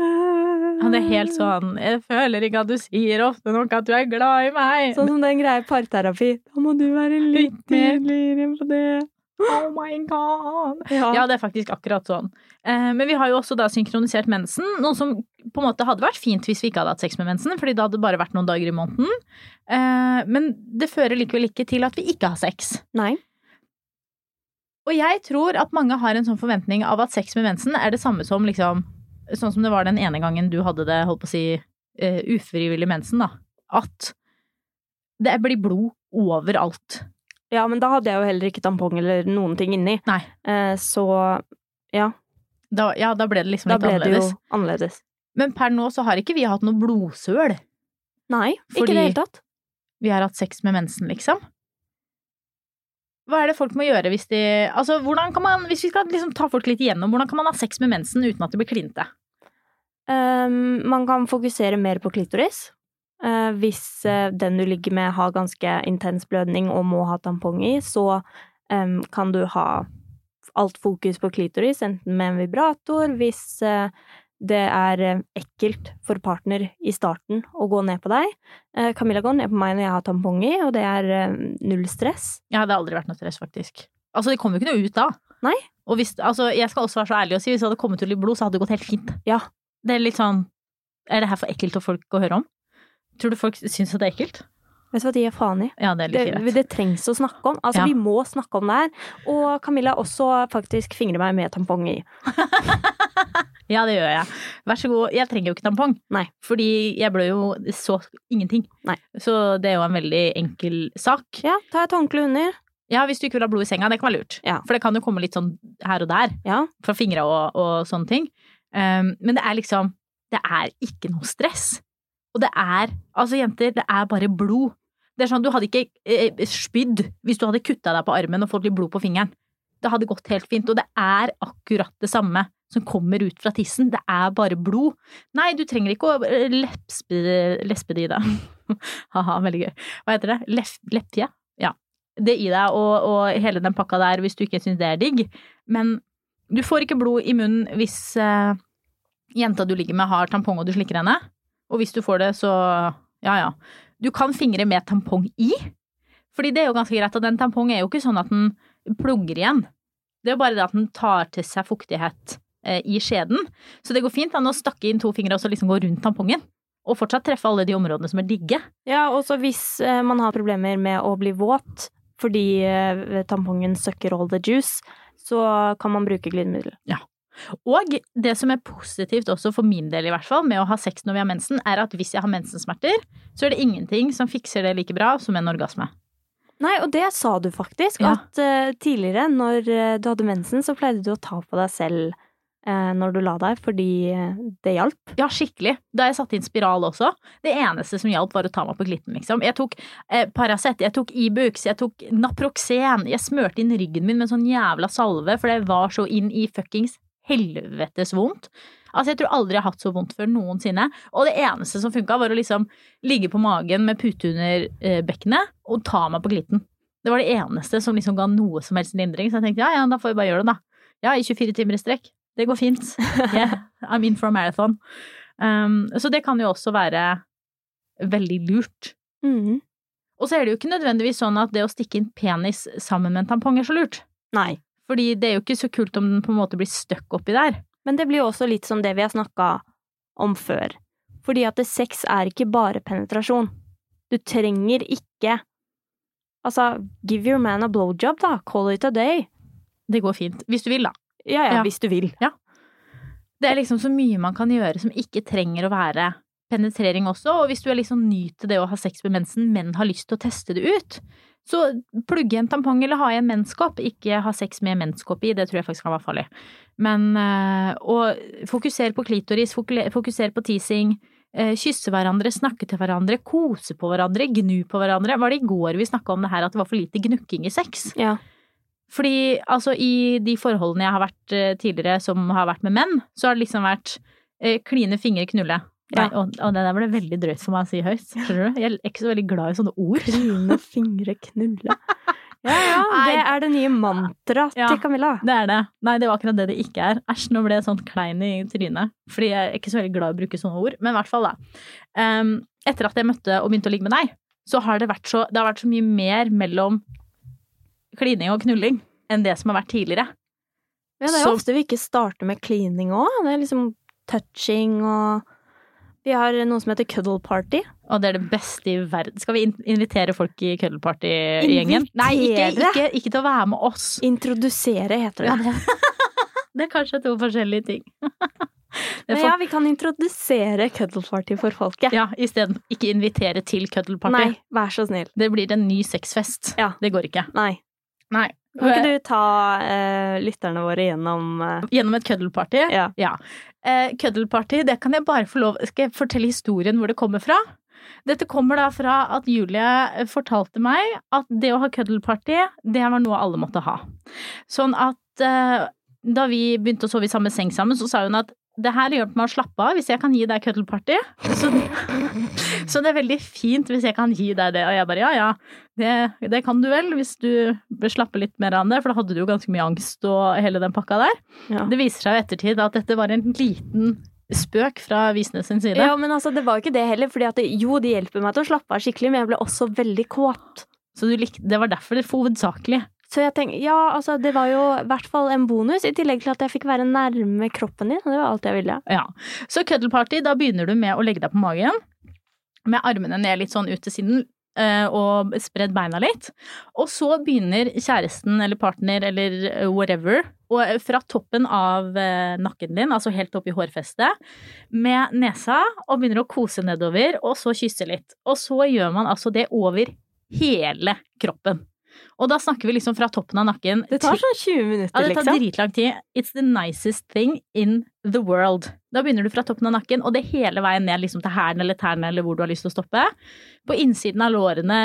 Det er helt sånn Jeg føler ikke at du sier ofte nok at du er glad i meg. Sånn som den greia parterapi. Da må du være Litt tydeligere på det. Oh my god. Ja. Ja, det er faktisk akkurat sånn. Eh, men vi har jo også da synkronisert mensen, noe som på en måte hadde vært fint hvis vi ikke hadde hatt sex med mensen, fordi det hadde bare vært noen dager i måneden. Eh, men det fører likevel ikke til at vi ikke har sex. Nei. Og jeg tror at mange har en sånn forventning av at sex med mensen er det samme som liksom sånn som det var den ene gangen du hadde det, holdt på å si, eh, ufrivillig mensen, da, at det blir blod overalt. Ja, men da hadde jeg jo heller ikke tampong eller noen ting inni. Nei. Eh, så ja, Da, ja, da ble det liksom da litt ble det jo annerledes. Men per nå så har ikke vi hatt noe blodsøl. Nei, ikke i det hele tatt. Vi har hatt sex med mensen, liksom. Hva er det folk må gjøre hvis de Altså, hvordan kan man Hvis vi skal liksom ta folk litt igjennom, hvordan kan man ha sex med mensen uten at det blir klinte? Um, man kan fokusere mer på klitoris. Eh, hvis eh, den du ligger med har ganske intens blødning og må ha tampong i, så kan du ha alt fokus på klitoris, enten med en vibrator, hvis eh, det er ekkelt for partner i starten å gå ned på deg. Eh, Camilla går ned på meg når jeg har tampong i, og det er null stress. Ja, det har aldri vært noe stress, faktisk. Altså, det kommer jo ikke noe ut da. Nei. Og hvis, altså, jeg skal også være så ærlig og si, hvis det hadde kommet ut litt blod, så hadde det gått helt fint. Ja. Det er litt sånn Er det her for ekkelt for folk å høre om? Tror du folk syns at det er ekkelt? Vet du hva de gir faen i? Ja, det er Det, det trengs å snakke om. Altså, Ja. vi må snakke om det her. Og Camilla også faktisk fingrer meg med tampong i. Ja, det gjør jeg. Vær så god. Jeg trenger jo ikke tampong. Nei. Fordi jeg blør jo så ingenting. Nei. Så det er jo en veldig enkel sak. Ja, ta et håndkle under. Ja, hvis du ikke vil ha blod i senga, det kan være lurt. Ja. For det kan jo komme litt sånn her og der, Ja. fra fingra og, og sånne ting. Um, men det er liksom Det er ikke noe stress. Og det er Altså, jenter, det er bare blod. Det er sånn, Du hadde ikke eh, spydd hvis du hadde kutta deg på armen og fått litt blod på fingeren. Det hadde gått helt fint. Og det er akkurat det samme som kommer ut fra tissen. Det er bare blod. Nei, du trenger ikke å eh, lespe det i deg. Ha-ha, veldig gøy. Hva heter det? Lef? Ja. Det i deg og, og hele den pakka der hvis du ikke syns det er digg. Men du får ikke blod i munnen hvis eh, jenta du ligger med har tampong og du slikker henne. Og hvis du får det, så ja ja. Du kan fingre med tampong i. Fordi det er jo ganske greit at en tampong er jo ikke sånn at den plugger igjen. Det er jo bare det at den tar til seg fuktighet eh, i skjeden. Så det går fint an å stakke inn to fingre og så liksom gå rundt tampongen. Og fortsatt treffe alle de områdene som er digge. Ja, og så hvis eh, man har problemer med å bli våt fordi eh, tampongen sucker all the juice, så kan man bruke glidemiddel. Og det som er positivt også for min del i hvert fall med å ha sex når vi har mensen, er at hvis jeg har mensensmerter, så er det ingenting som fikser det like bra som en orgasme. Nei, og det sa du faktisk, Ja. at uh, tidligere når eh, du hadde mensen, så pleide du å ta på deg selv uh, når du la deg, fordi det hjalp. Ja, skikkelig. Da jeg satte inn spiral også. Det eneste som hjalp, var å ta meg på klitten, liksom. Jeg tok uh, Paracet, jeg tok Ibux, jeg tok Naproxen. Jeg smørte inn ryggen min med sånn jævla salve, for det var så inn i fuckings helvetes vondt. Altså, jeg tror aldri jeg har hatt så vondt før noensinne. Og det eneste som funka, var å liksom ligge på magen med pute under eh, bekkenet og ta meg på glitten. Det var det eneste som liksom ga noe som helst lindring, så jeg tenkte ja, ja, da får vi bare gjøre det, da. Ja, i 24 timer i strekk. Det går fint. Yeah, I'm in for a marathon. Um, så det kan jo også være veldig lurt. Mm. Og så er det jo ikke nødvendigvis sånn at det å stikke inn penis sammen med en tampong er så lurt. Nei. Fordi det er jo ikke så kult om den på en måte blir stuck oppi der. Men det blir jo også litt som det vi har snakka om før. Fordi at det, sex er ikke bare penetrasjon. Du trenger ikke Altså, give your man a blowjob, da. Call it a day. Det går fint. Hvis du vil, da. Ja, ja, Ja. hvis du vil. Det er liksom så mye man kan gjøre som ikke trenger å være penetrering også, og hvis du er liksom ny til det å ha sex med mensen, men har lyst til å teste det ut, så plugge en tampong eller ha i en menskopp, ikke ha sex med menskopp i, det tror jeg faktisk kan være farlig. Men å og fokuser på klitoris, fokusere fokuser på teasing, øh, kysse hverandre, snakke til hverandre, kose på hverandre, gnu på hverandre. Var det i går vi snakka om det her at det var for lite gnukking i sex? Ja. Fordi altså i de forholdene jeg har vært eh, tidligere som har vært med menn, så har det liksom vært eh, kline, fingre, knulle. Nei, Ja. og, og det der ble veldig drøyt for meg å si høyt. Skjønner du? Jeg er ikke så veldig glad i sånne ord. Kline, fingre, knulle. Ja, ja. Det er det nye mantraet Ja. til Camilla. Det er det. Nei, det var akkurat det det ikke er. Æsj, nå ble jeg sånn klein i trynet. Fordi jeg er ikke så veldig glad i å bruke sånne ord. Men i hvert fall, da. Um, etter at jeg møtte og begynte å ligge med deg, så har det vært så, det har vært så mye mer mellom klining og knulling enn det som har vært tidligere. Ja, det er Så- ofte vi ikke starter med klining òg. Det er liksom touching og Vi har noe som heter cuddle party. Og det er det beste i verden. Skal vi invitere folk i køddelparty-gjengen? Nei, ikke, ikke, ikke til å være med oss. Introdusere, heter det. Ja, det, det er kanskje to forskjellige ting. Men ja, vi kan introdusere cuddle party for folket. ja, isteden ikke invitere til cuddle party. Nei, vær så snill. Det blir en ny sexfest. Ja. Det går ikke. Nei. Nei. Kan ikke du ta eh, lytterne våre gjennom eh, Gjennom et køddelparty? Ja. Ja. Eh, køddelparty, det kan jeg bare få lov Skal jeg fortelle historien hvor det kommer fra? Dette kommer da fra at Julie fortalte meg at det å ha køddelparty, det var noe alle måtte ha. Sånn at eh, da vi begynte å sove i samme seng sammen, så sa hun at det her hjelper meg å slappe av hvis jeg kan gi deg cuddle party. Så, så det er veldig fint hvis jeg kan gi deg det. Og jeg bare ja ja, det, det kan du vel hvis du bør slappe litt mer av det, for da hadde du jo ganske mye angst og hele den pakka der. ja. Det viser seg jo ettertid at dette var en liten spøk fra Visnes sin side. ja, men altså, det var jo ikke det heller. fordi at det, jo, det hjelper meg til å slappe av skikkelig, men jeg ble også veldig kåt. Så du likte, det var derfor det hovedsakelig. Så jeg tenker, ja, altså, det var jo i hvert fall en bonus, i tillegg til at jeg fikk være nærme kroppen din. og Det var alt jeg ville. Ja. Så cuddle da begynner du med å legge deg på magen. Med armene ned litt sånn ut til siden. eh, Og spredd beina litt. Og så begynner kjæresten eller partner eller eh, whatever, og fra toppen av eh, nakken din, altså helt opp i hårfestet, med nesa, og begynner å kose nedover, og så kysse litt. Og så gjør man altså det over hele kroppen. Og da snakker vi liksom fra toppen av nakken Det tar sånn 20 minutter, ja, det tar liksom. dritlang tid. It's the nicest thing in the world. Da begynner du fra toppen av nakken, og det hele veien ned liksom til hælen eller tærne eller hvor du har lyst til å stoppe. På innsiden av lårene,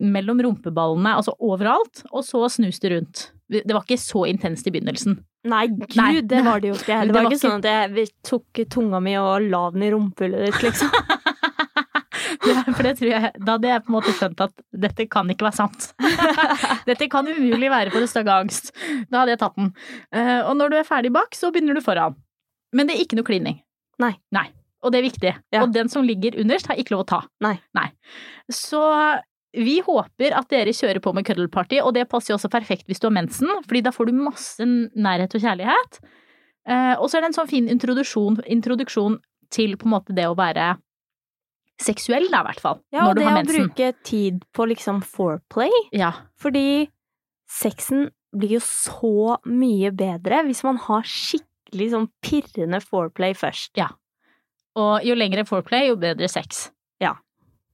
mellom rumpeballene, altså overalt. Og så snus det rundt. Det var ikke så intenst i begynnelsen. Nei, gud, Nei, det var det jo ikke. Det, det var var ikke sånn at jeg tok tunga mi og la den i rumpehullet ditt, liksom. Ja, for det tror jeg, da hadde jeg på en måte skjønt at dette kan ikke være sant. Dette kan umulig være for å stagge angst. Da hadde jeg tatt den. Eh, Og når du er ferdig bak, så begynner du foran. Men det er ikke noe klining. Nei. Nei. Og det er viktig. Ja. Og den som ligger underst, har ikke lov å ta. Nei. Så vi håper at dere kjører på med cuddle party, og det passer jo også perfekt hvis du har mensen, fordi da får du masse nærhet og kjærlighet. Eh, Og så er det en sånn fin introduksjon, introduksjon til på en måte det å være seksuell, da, i hvert fall. Ja, og Ja, det å bruke tid på liksom foreplay. Ja. Fordi sexen blir jo så mye bedre hvis man har skikkelig sånn pirrende foreplay først. Ja. Og jo lengre foreplay, jo bedre sex. Ja.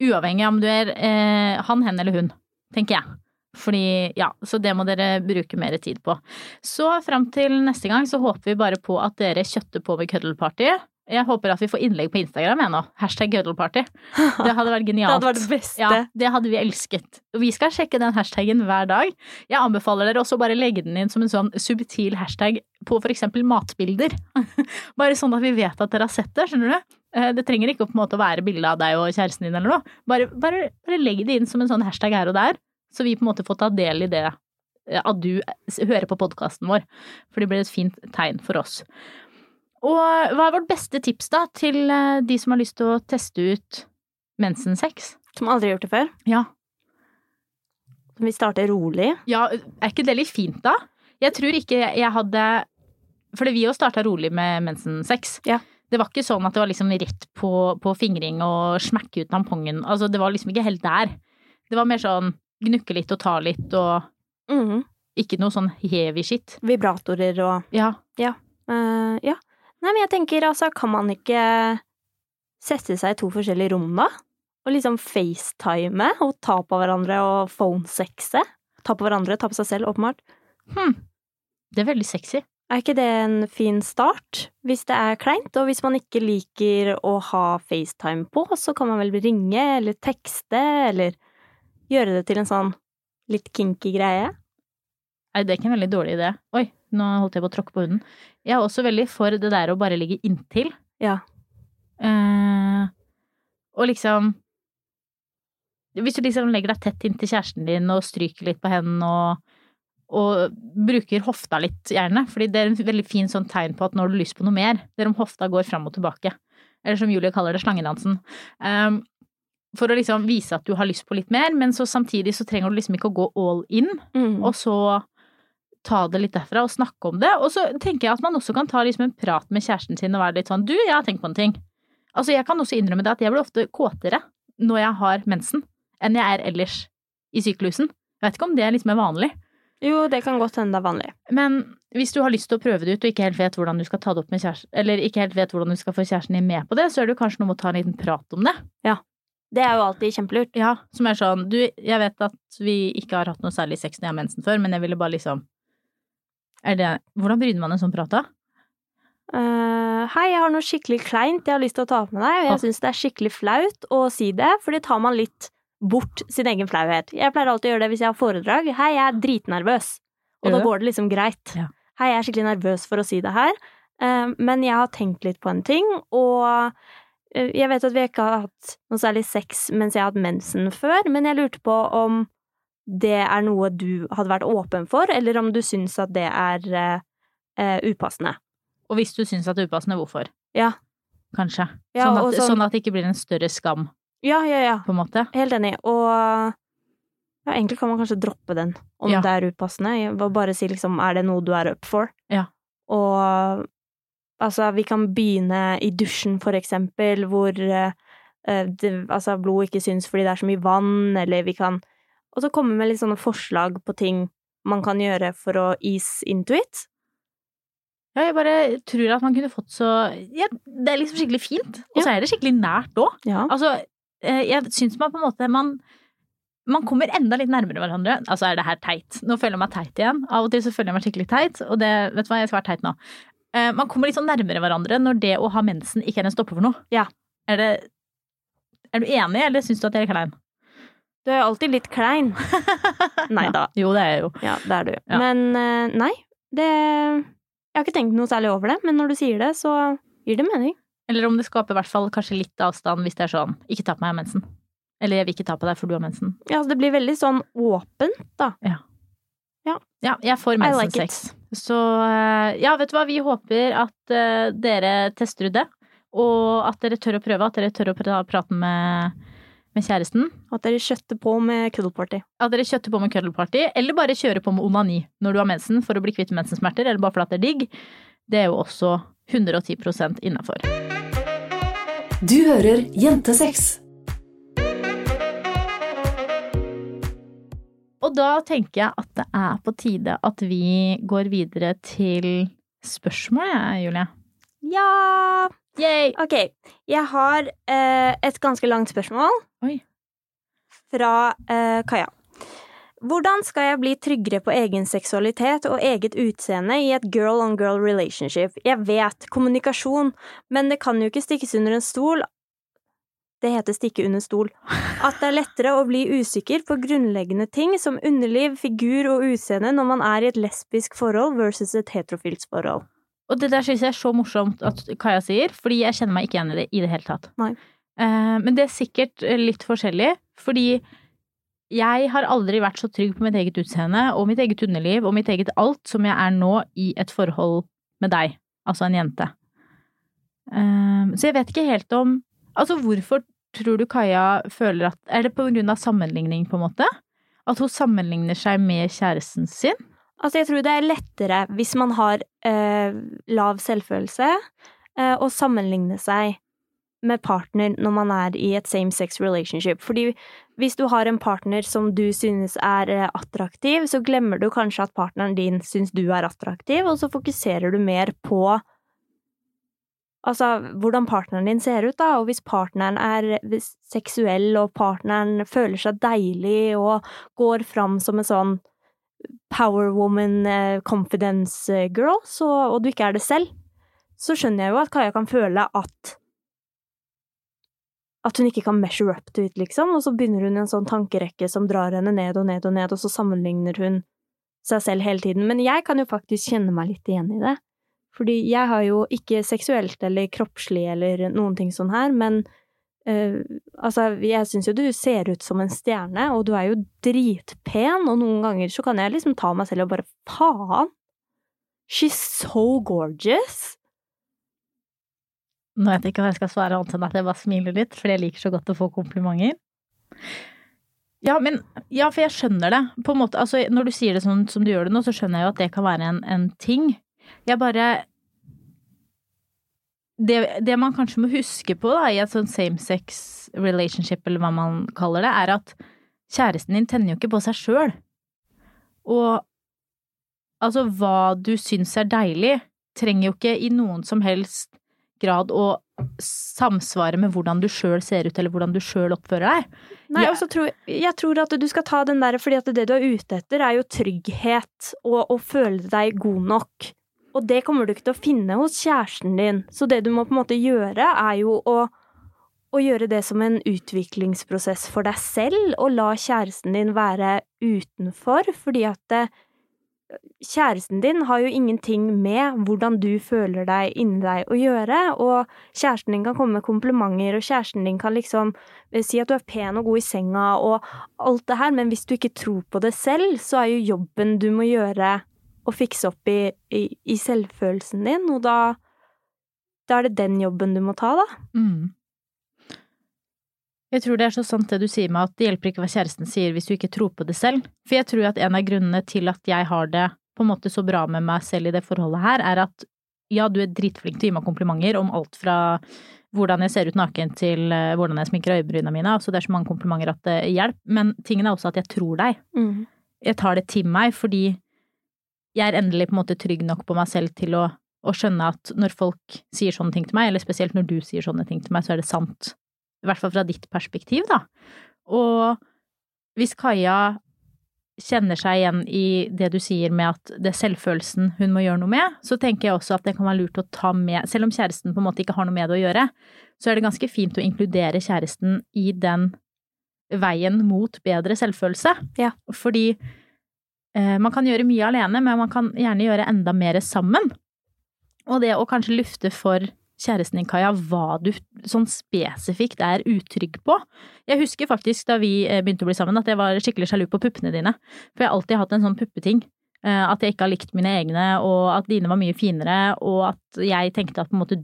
Uavhengig av om du er eh, han, hen eller hun, tenker jeg. Fordi, ja, så det må dere bruke mer tid på. Så fram til neste gang så håper vi bare på at dere kjøtter på med cuddle party. Jeg håper at vi får innlegg på Instagram ennå. nå. Hashtag Gødelparty. Det hadde vært genialt. Det hadde vært det beste. Ja, det hadde vi elsket. Vi skal sjekke den hashtagen hver dag. Jeg anbefaler dere også bare legge den inn som en sånn subtil hashtag på for eksempel matbilder. Bare sånn at vi vet at dere har sett det, skjønner du. Eh, Det trenger ikke på en måte å være bilde av deg og kjæresten din eller noe. Bare, bare, bare legg det inn som en sånn hashtag her og der, så vi på en måte får ta del i det eh, at du hører på podkasten vår. For det blir et fint tegn for oss. Og hva er vårt beste tips da til eh, de som har lyst til å teste ut mensensex? Som aldri har gjort det før. Ja, Som vi starte rolig. Ja, er ikke det litt fint da? Jeg tror ikke jeg hadde Fordi vi jo starta rolig med mensensex. Ja. Det var ikke sånn at det var liksom rett på, på fingring og smekke ut tampongen. Altså, det var liksom ikke helt der. Det var mer sånn gnukke litt og ta litt og Mhm. ikke noe sånn heavy shit. Vibratorer og Ja. Eh, Ja. Nei, men jeg tenker altså, kan man ikke sette seg i to forskjellige rom, da? Og liksom facetime og ta på hverandre og phonesexe? Ta på hverandre, ta på seg selv, åpenbart. Hm. Det er veldig sexy. Er ikke det en fin start? Hvis det er kleint, og hvis man ikke liker å ha FaceTime på, så kan man vel ringe eller tekste, eller gjøre det til en sånn litt kinky greie. Nei, det er ikke en veldig dårlig idé. Oi, nå holdt jeg på å tråkke på hunden. Jeg er også veldig for det der å bare ligge inntil. Ja. Eh, og liksom Hvis du liksom legger deg tett inntil kjæresten din og stryker litt på hendene og, og bruker hofta litt, gjerne, fordi det er en veldig fin sånn tegn på at nå har du lyst på noe mer. Det er om hofta går fram og tilbake. Eller som Julie kaller det, slangedansen. Um, for å liksom vise at du har lyst på litt mer, men så samtidig så trenger du liksom ikke å gå all in Mm. og så ta det litt derfra og snakke om det. Og så tenker jeg at man også kan ta liksom en prat med kjæresten sin og være litt sånn du, jeg har tenkt på en ting. Altså jeg kan også innrømme det at jeg blir ofte kåtere når jeg har mensen enn jeg er ellers i syklusen. Jeg vet ikke om det er liksom er vanlig. Jo, det kan godt hende det er vanlig. Men hvis du har lyst til å prøve det ut, og ikke helt vet hvordan du skal ta det opp med kjæresten, eller ikke helt vet hvordan du skal få kjæresten din med på det, så er det kanskje noe med å ta en liten prat om det. Ja. Det er jo alltid kjempelurt. Ja, som er sånn, du, jeg vet at vi ikke har hatt noe særlig sex når jeg har mensen før, men jeg ville bare liksom det Hvordan begynner man en sånn prat, da? Uh, hei, jeg har noe skikkelig kleint jeg har lyst til å ta opp med deg, og jeg syns det er skikkelig flaut å si det, for det tar man litt bort sin egen flauhet. Jeg pleier alltid å gjøre det hvis jeg har foredrag. Hei, jeg er dritnervøs. Og da går det liksom greit. Ja. Hei, jeg er skikkelig nervøs for å si det her, uh, men jeg har tenkt litt på en ting, og eh, jeg vet at vi ikke har hatt noe særlig sex mens jeg har hatt mensen før, men jeg lurte på om det er noe du hadde vært åpen for, eller om du syns at det er eh, eh, upassende. Og hvis du syns at det er upassende, hvorfor? Ja. Kanskje. Ja, sånn, at, sånn- sånn at det ikke blir en større skam, Ja, ja, ja. på en måte. Helt enig. Og ja, egentlig kan man kanskje droppe den om Ja. det er upassende. Bare si liksom, er det noe du er up for? Ja. Og altså, vi kan begynne i dusjen, for eksempel, hvor eh, eh, det, altså, blod ikke syns fordi det er så mye vann, eller vi kan Og så komme med litt sånne forslag på ting man kan gjøre for å ease into it. Ja, jeg bare tror at man kunne fått så ja, Det er liksom skikkelig fint, og så er det skikkelig nært òg. Ja. Altså, eh, jeg syns man på en måte man man kommer enda litt nærmere hverandre. Altså, er det her teit? Nå føler jeg meg teit igjen. Av og til så føler jeg meg skikkelig teit, og det, vet du hva, jeg skal være teit nå. Eh, man kommer litt sånn nærmere hverandre når det å ha mensen ikke er en stopper for noe. Ja. Er det Er du enig, eller syns du at jeg er klein? Du er alltid litt klein. Nei da. Jo, det er jeg jo. Ja, det er du. Ja. Men eh, nei, det Jeg har ikke tenkt noe særlig over det, men når du sier det, så gir det mening. Eller om det skaper i hvert fall kanskje litt avstand hvis det er sånn Ikke ta på meg, jeg har mensen. Eller jeg vil ikke ta på deg, for du har mensen. Ja, så det blir veldig sånn åpent, da. Ja, Ja, jeg får I like. Så eh, ja, vet du hva, vi håper at eh, dere tester ut det. Og at dere tør å prøve, at dere tør å prate med, med kjæresten. At dere kjøtter på med cuddleparty. At dere kjøtter på med cuddle-party, eller bare kjører på med onani når du har mensen for å bli kvitt mensensmerter, eller bare fordi det er digg. Det er jo også 110 innafor. Du hører Jentesex. Og da tenker jeg at det er på tide at vi går videre til spørsmål, jeg, Julie. Ja Yay! Ok, jeg har eh, et ganske langt spørsmål. Fra eh, Kaja. Hvordan skal jeg bli tryggere på egen seksualitet og eget utseende i et girl-on-girl relationship? Jeg vet, kommunikasjon, men det kan jo ikke stikkes under en stol Det heter stikke under stol. At det er lettere å bli usikker på grunnleggende ting som underliv, figur og utseende når man er i et lesbisk forhold versus et heterofilt forhold. Og det der synes jeg er så morsomt at Kaja sier, fordi jeg kjenner meg ikke igjen i det i det hele tatt. Nei. Eh, men det er sikkert litt forskjellig, fordi jeg har aldri vært så trygg på mitt eget utseende og mitt eget underliv og mitt eget alt som jeg er nå i et forhold med deg, altså en jente. Eh, så jeg vet ikke helt om Altså, hvorfor tror du Kaja føler at Er det på grunn av sammenligning, på en måte? At hun sammenligner seg med kjæresten sin? Altså, jeg tror det er lettere hvis man har eh, lav selvfølelse, eh, å sammenligne seg med partner når man er i et same sex relationship. Fordi hvis du har en partner som du synes er eh, attraktiv, så glemmer du kanskje at partneren din synes du er attraktiv, og så fokuserer du mer på Altså, hvordan partneren din ser ut, da, og hvis partneren er seksuell, og partneren føler seg deilig og går fram som en sånn power woman, eh, confidence eh, girl, så, og du ikke er det selv, så skjønner jeg jo at Kaja kan føle at at hun ikke kan measure up to it, liksom, og så begynner hun i en sånn tankerekke som drar henne ned og ned og ned, og så sammenligner hun seg selv hele tiden. Men jeg kan jo faktisk kjenne meg litt igjen i det. Fordi jeg har jo ikke seksuelt eller kroppslig eller noen ting sånn her, men øh, altså, jeg syns jo du ser ut som en stjerne, og du er jo dritpen, og noen ganger så kan jeg liksom ta meg selv og bare faen, she's so gorgeous. Nå vet jeg ikke hva jeg skal svare annet enn at jeg bare smiler litt, fordi jeg liker så godt å få komplimenter. Ja, men Ja, for jeg skjønner det. På en måte, altså, når du sier det sånn som du gjør det nå, så skjønner jeg jo at det kan være en, en ting. Jeg bare det, det man kanskje må huske på da, i et sånn same-sex relationship, eller hva man kaller det, er at kjæresten din tenner jo ikke på seg sjøl. Og Altså, hva du syns er deilig, trenger jo ikke i noen som helst grad å samsvare med hvordan du sjøl ser ut, eller hvordan du sjøl oppfører deg. Nei, Ja. tror jeg tror at du skal ta den der, fordi at det du er ute etter, er jo trygghet og å føle deg god nok. Og det kommer du ikke til å finne hos kjæresten din. Så det du må på en måte gjøre, er jo å, å gjøre det som en utviklingsprosess for deg selv, og la kjæresten din være utenfor, fordi at det, kjæresten din har jo ingenting med hvordan du føler deg inni deg å gjøre, og kjæresten din kan komme med komplimenter, og kjæresten din kan liksom eh, si at du er pen og god i senga og alt det her, men hvis du ikke tror på det selv, så er jo jobben du må gjøre å fikse opp i, i, i selvfølelsen din, og da, da er det den jobben du må ta, da. Mm. Jeg tror det er så sant det du sier med at det hjelper ikke hva kjæresten sier hvis du ikke tror på det selv. For jeg tror at en av grunnene til at jeg har det på en måte så bra med meg selv i det forholdet her, er at ja, du er dritflink til å gi meg komplimenter om alt fra hvordan jeg ser ut naken til eh, hvordan jeg sminker øyebrynene mine. Altså det er så mange komplimenter at det hjelper. Men tingen er også at jeg tror deg. Jeg tar det til meg fordi jeg er endelig på en måte trygg nok på meg selv til å, å skjønne at når folk sier sånne ting til meg, eller spesielt når du sier sånne ting til meg, så er det sant. I hvert fall fra ditt perspektiv, da. Og hvis Kaja kjenner seg igjen i det du sier med at det er selvfølelsen hun må gjøre noe med, så tenker jeg også at det kan være lurt å ta med, selv om kjæresten på en måte ikke har noe med det å gjøre, så er det ganske fint å inkludere kjæresten i den veien mot bedre selvfølelse. Ja. Fordi eh, man kan gjøre mye alene, men man kan gjerne gjøre enda mer sammen. Og det å kanskje lufte for kjæresten din, Kaja, hva du sånn spesifikt er utrygg på. Jeg husker faktisk da vi eh, begynte å bli sammen, at jeg var skikkelig sjalu på puppene dine. For jeg har alltid hatt en sånn puppeting. eh, At jeg ikke har likt mine egne, og at dine var mye finere, og at jeg tenkte at på en måte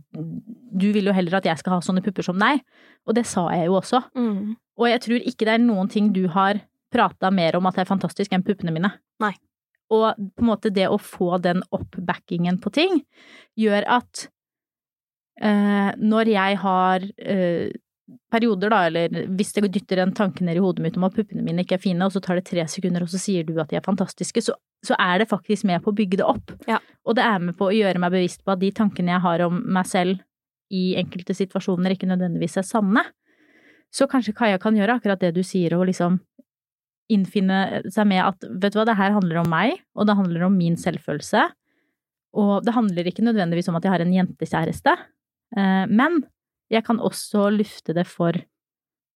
du vil jo heller at jeg skal ha sånne pupper som deg. Og det sa jeg jo også. Mm. Og jeg tror ikke det er noen ting du har prata mer om at det er fantastisk enn puppene mine. Nei. Og på en måte det å få den oppbackingen på ting, gjør at når jeg har eh, perioder, da, eller hvis det dytter en tanke ned i hodet mitt om at puppene mine ikke er fine, og så tar det tre sekunder, og så sier du at de er fantastiske, så, så er det faktisk med på å bygge det opp. Ja. Og det er med på å gjøre meg bevisst på at de tankene jeg har om meg selv i enkelte situasjoner, ikke nødvendigvis er sanne. Så kanskje Kaja kan gjøre akkurat det du sier, og liksom innfinne seg med at vet du hva, det her handler om meg, og det handler om min selvfølelse. Og det handler ikke nødvendigvis om at jeg har en jentekjæreste, eh, men jeg kan også lufte det for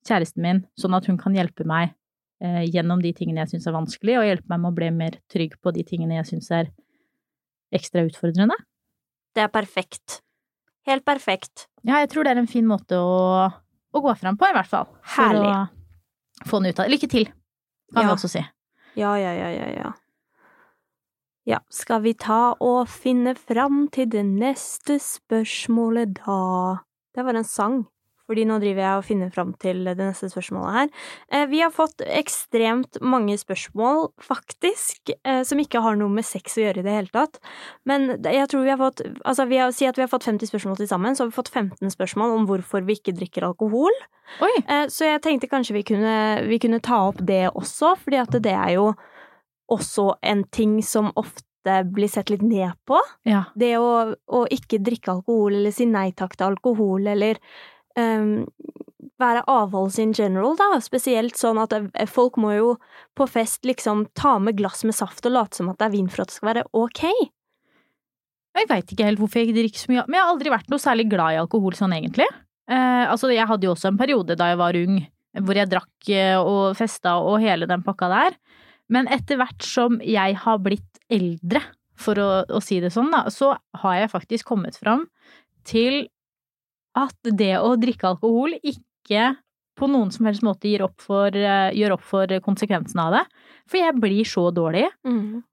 kjæresten min, sånn at hun kan hjelpe meg eh, gjennom de tingene jeg syns er vanskelig, og hjelpe meg med å bli mer trygg på de tingene jeg syns er ekstra utfordrende. Det er perfekt. Helt perfekt. Ja, jeg tror det er en fin måte å, å gå fram på, i hvert fall. For Herlig. å få den ut av. Lykke til, kan vi også si. Ja, ja, ja, ja, ja. Ja, skal vi ta og finne fram til det neste spørsmålet da? Det var en sang, fordi nå driver jeg og finner fram til det neste spørsmålet her. Eh, Vi har fått ekstremt mange spørsmål, faktisk, eh, som ikke har noe med sex å gjøre i det hele tatt. Men jeg tror vi har fått Altså, vi har, si at vi har fått 50 spørsmål til sammen, så har vi fått 15 spørsmål om hvorfor vi ikke drikker alkohol. Oi! Eh, Så jeg tenkte kanskje vi kunne, vi kunne ta opp det også, fordi at det er jo også en ting som ofte blir sett litt ned på. Ja. Det å, å ikke drikke alkohol, eller si nei takk til alkohol, eller um, være avholds in general, da. Spesielt sånn at eh, folk må jo på fest liksom ta med glass med saft og late som at det er vin for at det skal være ok. Jeg veit ikke helt hvorfor jeg ikke drikker så mye, men jeg har aldri vært noe særlig glad i alkohol sånn egentlig. Eh, altså, jeg hadde jo også en periode da jeg var ung, hvor jeg drakk eh, og festa og hele den pakka der. Men etter hvert som jeg har blitt eldre, for å, å si det sånn, da, så har jeg faktisk kommet fram til at det å drikke alkohol ikke på noen som helst måte gir opp for, eh, gjør opp for konsekvensene av det. For jeg blir så dårlig.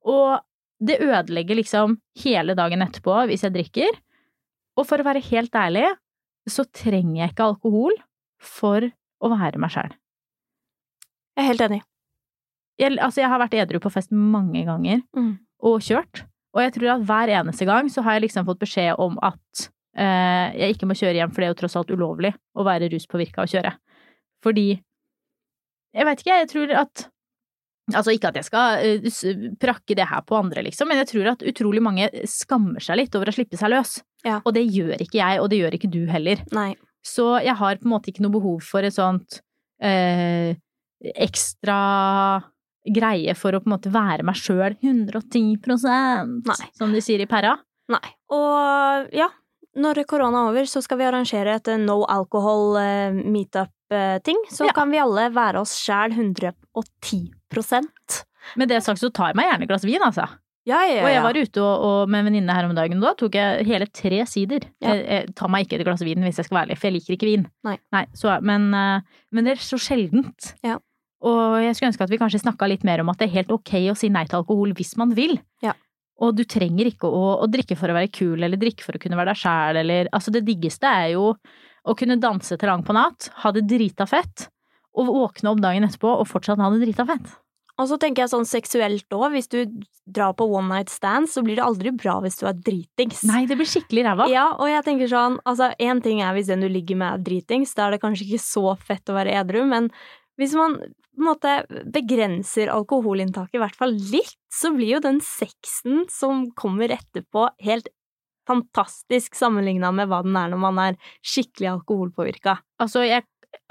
Og det ødelegger liksom hele dagen etterpå hvis jeg drikker. Og for å være helt ærlig, så trenger jeg ikke alkohol for å være meg sjæl. Jeg er helt enig. Jeg, altså, jeg har vært edru på fest mange ganger Mm. og kjørt. Og jeg tror at hver eneste gang så har jeg liksom fått beskjed om at eh, jeg ikke må kjøre hjem, for det er jo tross alt ulovlig å være ruspåvirka og kjøre. Fordi Jeg veit ikke, jeg tror at Altså ikke at jeg skal uh, prakke det her på andre, liksom, men jeg tror at utrolig mange skammer seg litt over å slippe seg løs. Ja. Og det gjør ikke jeg, og det gjør ikke du heller. Nei. Så jeg har på en måte ikke noe behov for et sånt uh, ekstra greie for å på en måte være meg sjøl 110 Nei. som de sier i Perra. Nei. Og ja, når korona er over, så skal vi arrangere et eh, no alcohol eh, meetup-ting. Så Ja. kan vi alle være oss sjæl 110% Med det sagt så tar jeg meg gjerne et glass vin, altså. Ja, ja, ja. Og jeg var ute og, og med en venninne her om dagen, da tok jeg hele tre sider. Ja. Jeg, jeg tar meg ikke et glass vin hvis jeg skal være ærlig, for jeg liker ikke vin. Nei. så, men, eh, men det er så sjeldent. Og jeg skulle ønske at vi kanskje snakka litt mer om at det er helt ok å si nei til alkohol hvis man vil. Ja. Og du trenger ikke å, å drikke for å være kul, eller drikke for å kunne være deg sjæl, eller Altså, det diggeste er jo å kunne danse til lang på natt, ha det drita fett, og våkne opp dagen etterpå og fortsatt ha det drita fett. Og så tenker jeg sånn seksuelt òg, hvis du drar på one night stands, så blir det aldri bra hvis du er dritings. Nei, det blir skikkelig ræva. Ja, og jeg tenker sånn, altså én ting er hvis den du ligger med er dritings, da er det kanskje ikke så fett å være edru, men hvis man måte begrenser alkoholinntaket i hvert fall litt, så blir jo den sexen som kommer etterpå helt fantastisk sammenligna med hva den er når man er skikkelig alkoholpåvirka. Altså, jeg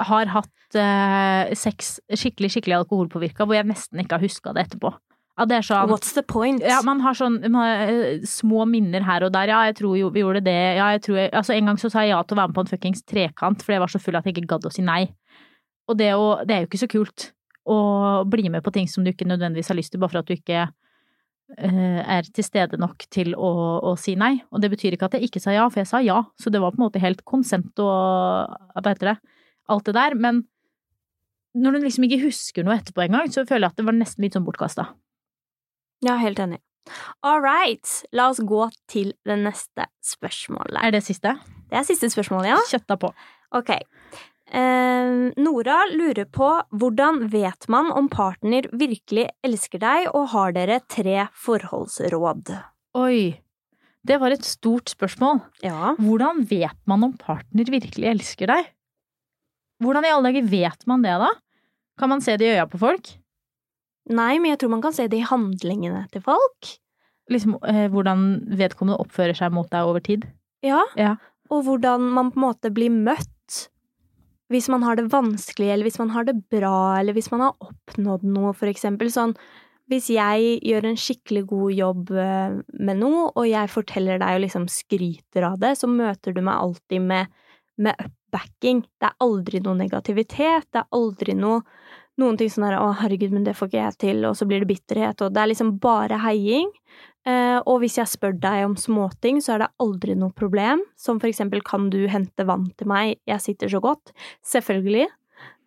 har hatt eh, sex skikkelig, skikkelig alkoholpåvirka, hvor jeg nesten ikke har huska det etterpå. Ja, det er sånn What's the point? ja, man har sånn man eh, små minner her og der. Ja, jeg tror jo vi gjorde det. Ja, jeg tror jeg, altså, en gang så sa jeg ja til å være med på en fuckings trekant fordi jeg var så full at jeg ikke gadd å si nei. Og det, å, det er jo ikke så kult å bli med på ting som du ikke nødvendigvis har lyst til, bare for at du ikke eh, er til stede nok til å, å si nei. Og det betyr ikke at jeg ikke sa ja, for jeg sa ja. Så det var på en måte helt konsent og hva heter det, alt det der. Men når du liksom ikke husker noe etterpå engang, så føler jeg at det var nesten litt sånn bortkasta. Ja, helt enig. All right, la oss gå til det neste spørsmålet. Er det siste? Det er siste spørsmålet, ja. Kjøtta på. Ok. Eh, Nora lurer på hvordan vet man om partner virkelig elsker deg, og har dere tre forholdsråd? Oi. Det var et stort spørsmål. Ja. Hvordan vet man om partner virkelig elsker deg? Hvordan i alle dager vet man det, da? Kan man se det i øya på folk? Nei, men jeg tror man kan se det i handlingene til folk. Liksom eh, hvordan vedkommende oppfører seg mot deg over tid? Ja. Ja. Og hvordan man på en måte blir møtt. Hvis man har det vanskelig, eller hvis man har det bra, eller hvis man har oppnådd noe, for eksempel. Sånn, hvis jeg gjør en skikkelig god jobb eh, med noe, og jeg forteller deg og liksom skryter av det, så møter du meg alltid med, med upbacking. Det er aldri noe negativitet, det er aldri noe noen ting sånn her 'Å, herregud, men det får ikke jeg til', og så blir det bitterhet, og det er liksom bare heiing. Eh, og hvis jeg spør deg om småting, så er det aldri noe problem. Som for eksempel 'Kan du hente vann til meg? Jeg sitter så godt'. Selvfølgelig.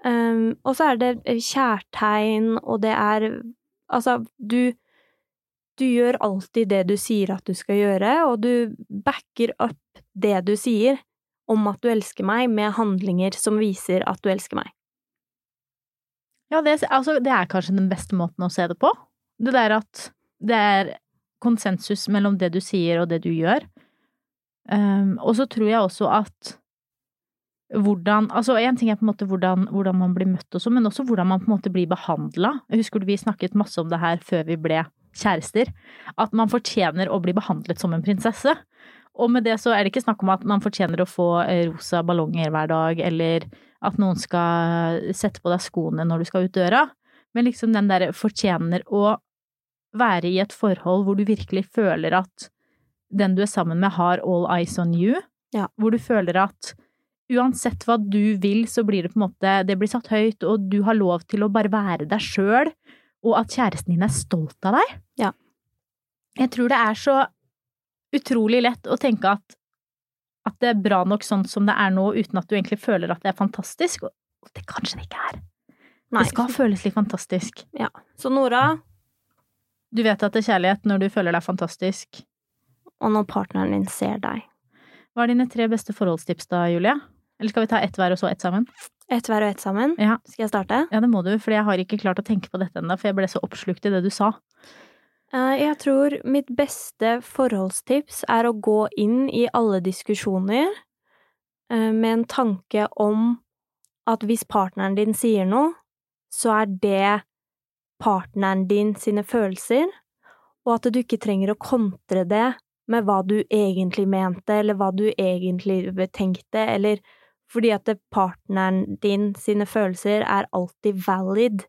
Um, og så er det kjærtegn, og det er Altså, du Du gjør alltid det du sier at du skal gjøre, og du backer opp det du sier om at du elsker meg, med handlinger som viser at du elsker meg. Ja, det, altså, det er kanskje den beste måten å se det på. Det der at det er konsensus mellom det du sier og det du gjør. Um, og så tror jeg også at hvordan Altså, én ting er på en måte hvordan, hvordan man blir møtt og sånn, men også hvordan man på en måte blir behandla. Husker vi snakket masse om det her før vi ble kjærester. At man fortjener å bli behandlet som en prinsesse. Og med det så er det ikke snakk om at man fortjener å få eh, rosa ballonger hver dag, eller at noen skal sette på deg skoene når du skal ut døra. Men liksom den derre fortjener å være i et forhold hvor du virkelig føler at den du er sammen med, har all eyes on you. Ja. Hvor du føler at uansett hva du vil, så blir det på en måte Det blir satt høyt, og du har lov til å bare være deg sjøl, og at kjæresten din er stolt av deg. Ja. Jeg tror det er så utrolig lett å tenke at at det er bra nok sånn som det er nå, uten at du egentlig føler at det er fantastisk. Og det kanskje det ikke er. Nei. Det skal føles litt fantastisk. Så Nora, Du vet at det er kjærlighet når du føler deg fantastisk. og når partneren din ser deg. Hva er dine tre beste forholdstips da, Julie? Eller skal vi ta ett hver og så ett sammen? Ett hver og ett sammen. Ja. Skal jeg starte? Ja, det må du, for jeg har ikke klart å tenke på dette ennå, for jeg ble så oppslukt i det du sa. Eh, Jeg tror mitt beste forholdstips er å gå inn i alle diskusjoner eh, med en tanke om at hvis partneren din sier noe, så er det partneren din sine følelser, og at du ikke trenger å kontre det med hva du egentlig mente, eller hva du egentlig tenkte, eller fordi at partneren din sine følelser er alltid valid,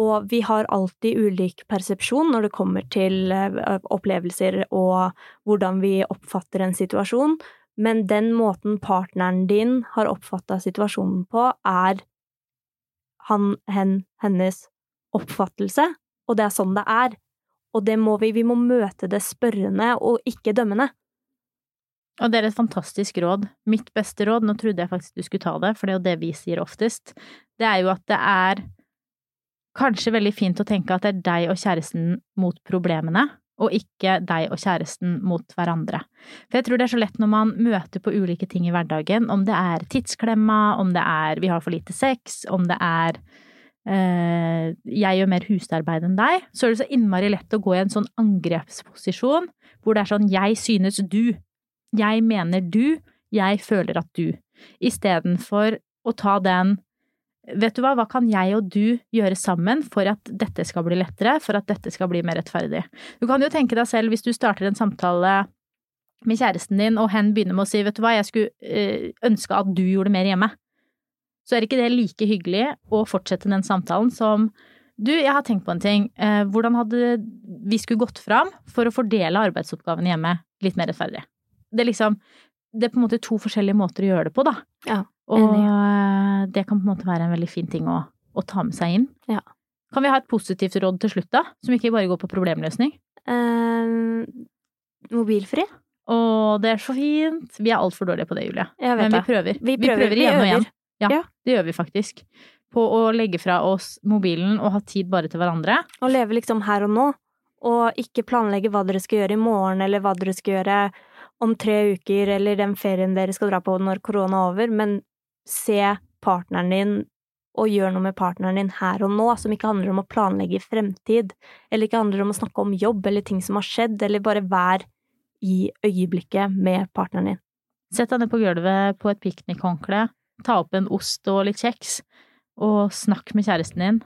og vi har alltid ulik persepsjon når det kommer til eh, opplevelser og hvordan vi oppfatter en situasjon, men den måten partneren din har oppfatta situasjonen på, er han, hen, hennes oppfattelse, og det er sånn det er. Og det må vi, vi må møte det spørrende og ikke dømmende. Og det er et fantastisk råd. Mitt beste råd, nå trodde jeg faktisk du skulle ta det, for det er jo det vi sier oftest, det er jo at det er kanskje veldig fint å tenke at det er deg og kjæresten mot problemene, og ikke deg og kjæresten mot hverandre. For jeg tror det er så lett når man møter på ulike ting i hverdagen, om det er tidsklemma, om det er vi har for lite sex, om det er eh, jeg gjør mer husarbeid enn deg, så er det så innmari lett å gå i en sånn angrepsposisjon hvor det er sånn jeg synes du, jeg mener du, jeg føler at du, istedenfor å ta den Vet du hva, hva kan jeg og du gjøre sammen for at dette skal bli lettere, for at dette skal bli mer rettferdig? Du kan jo tenke deg selv hvis du starter en samtale med kjæresten din, og hen begynner med å si vet du hva, jeg skulle øh, ønske at du gjorde mer hjemme. Så er ikke det like hyggelig å fortsette den samtalen som du, jeg har tenkt på en ting, eh, hvordan hadde vi skulle gått fram for å fordele arbeidsoppgavene hjemme litt mer rettferdig? Det er liksom, det er på en måte to forskjellige måter å gjøre det på, da. Ja. Og eh, det kan på en måte være en veldig fin ting å, å ta med seg inn. Ja. Kan vi ha et positivt råd til slutt, da? Som ikke bare går på problemløsning? Eh, mobilfri? Å, det er så fint! Vi er altfor dårlige på det, Julie. Men vi prøver. Vi prøver, vi igjen og igjen. Ja, Ja. det gjør vi faktisk. På å legge fra oss mobilen og ha tid bare til hverandre. Og leve liksom her og nå, og ikke planlegge hva dere skal gjøre i morgen, eller hva dere skal gjøre om tre uker, eller den ferien dere skal dra på når korona er over, men se partneren din og gjør noe med partneren din her og nå, som ikke handler om å planlegge fremtid, eller ikke handler om å snakke om jobb eller ting som har skjedd, eller bare vær i øyeblikket med partneren din. Sett deg ned på gulvet på et piknikhåndkle, ta opp en ost og litt kjeks, og snakk med kjæresten din,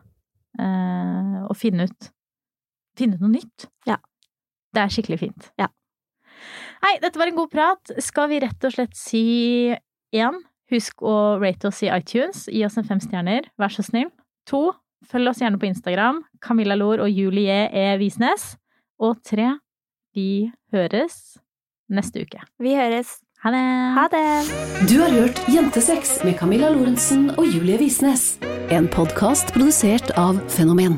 eh, og finne ut, finne ut noe nytt. Ja. Det er skikkelig fint. Ja. Hei, dette var en god prat. Skal vi rett og slett si én, husk å rate oss i iTunes, gi oss en fem stjerner, vær så snill. To, følg oss gjerne på Instagram, Camilla Lor og Julie E. Visnes. Og tre, vi høres neste uke. Vi høres. Ha det! Ha det! Du har hørt Jentesex med Camilla Lorentzen og Julie Visnes. En podkast produsert av Fenomen.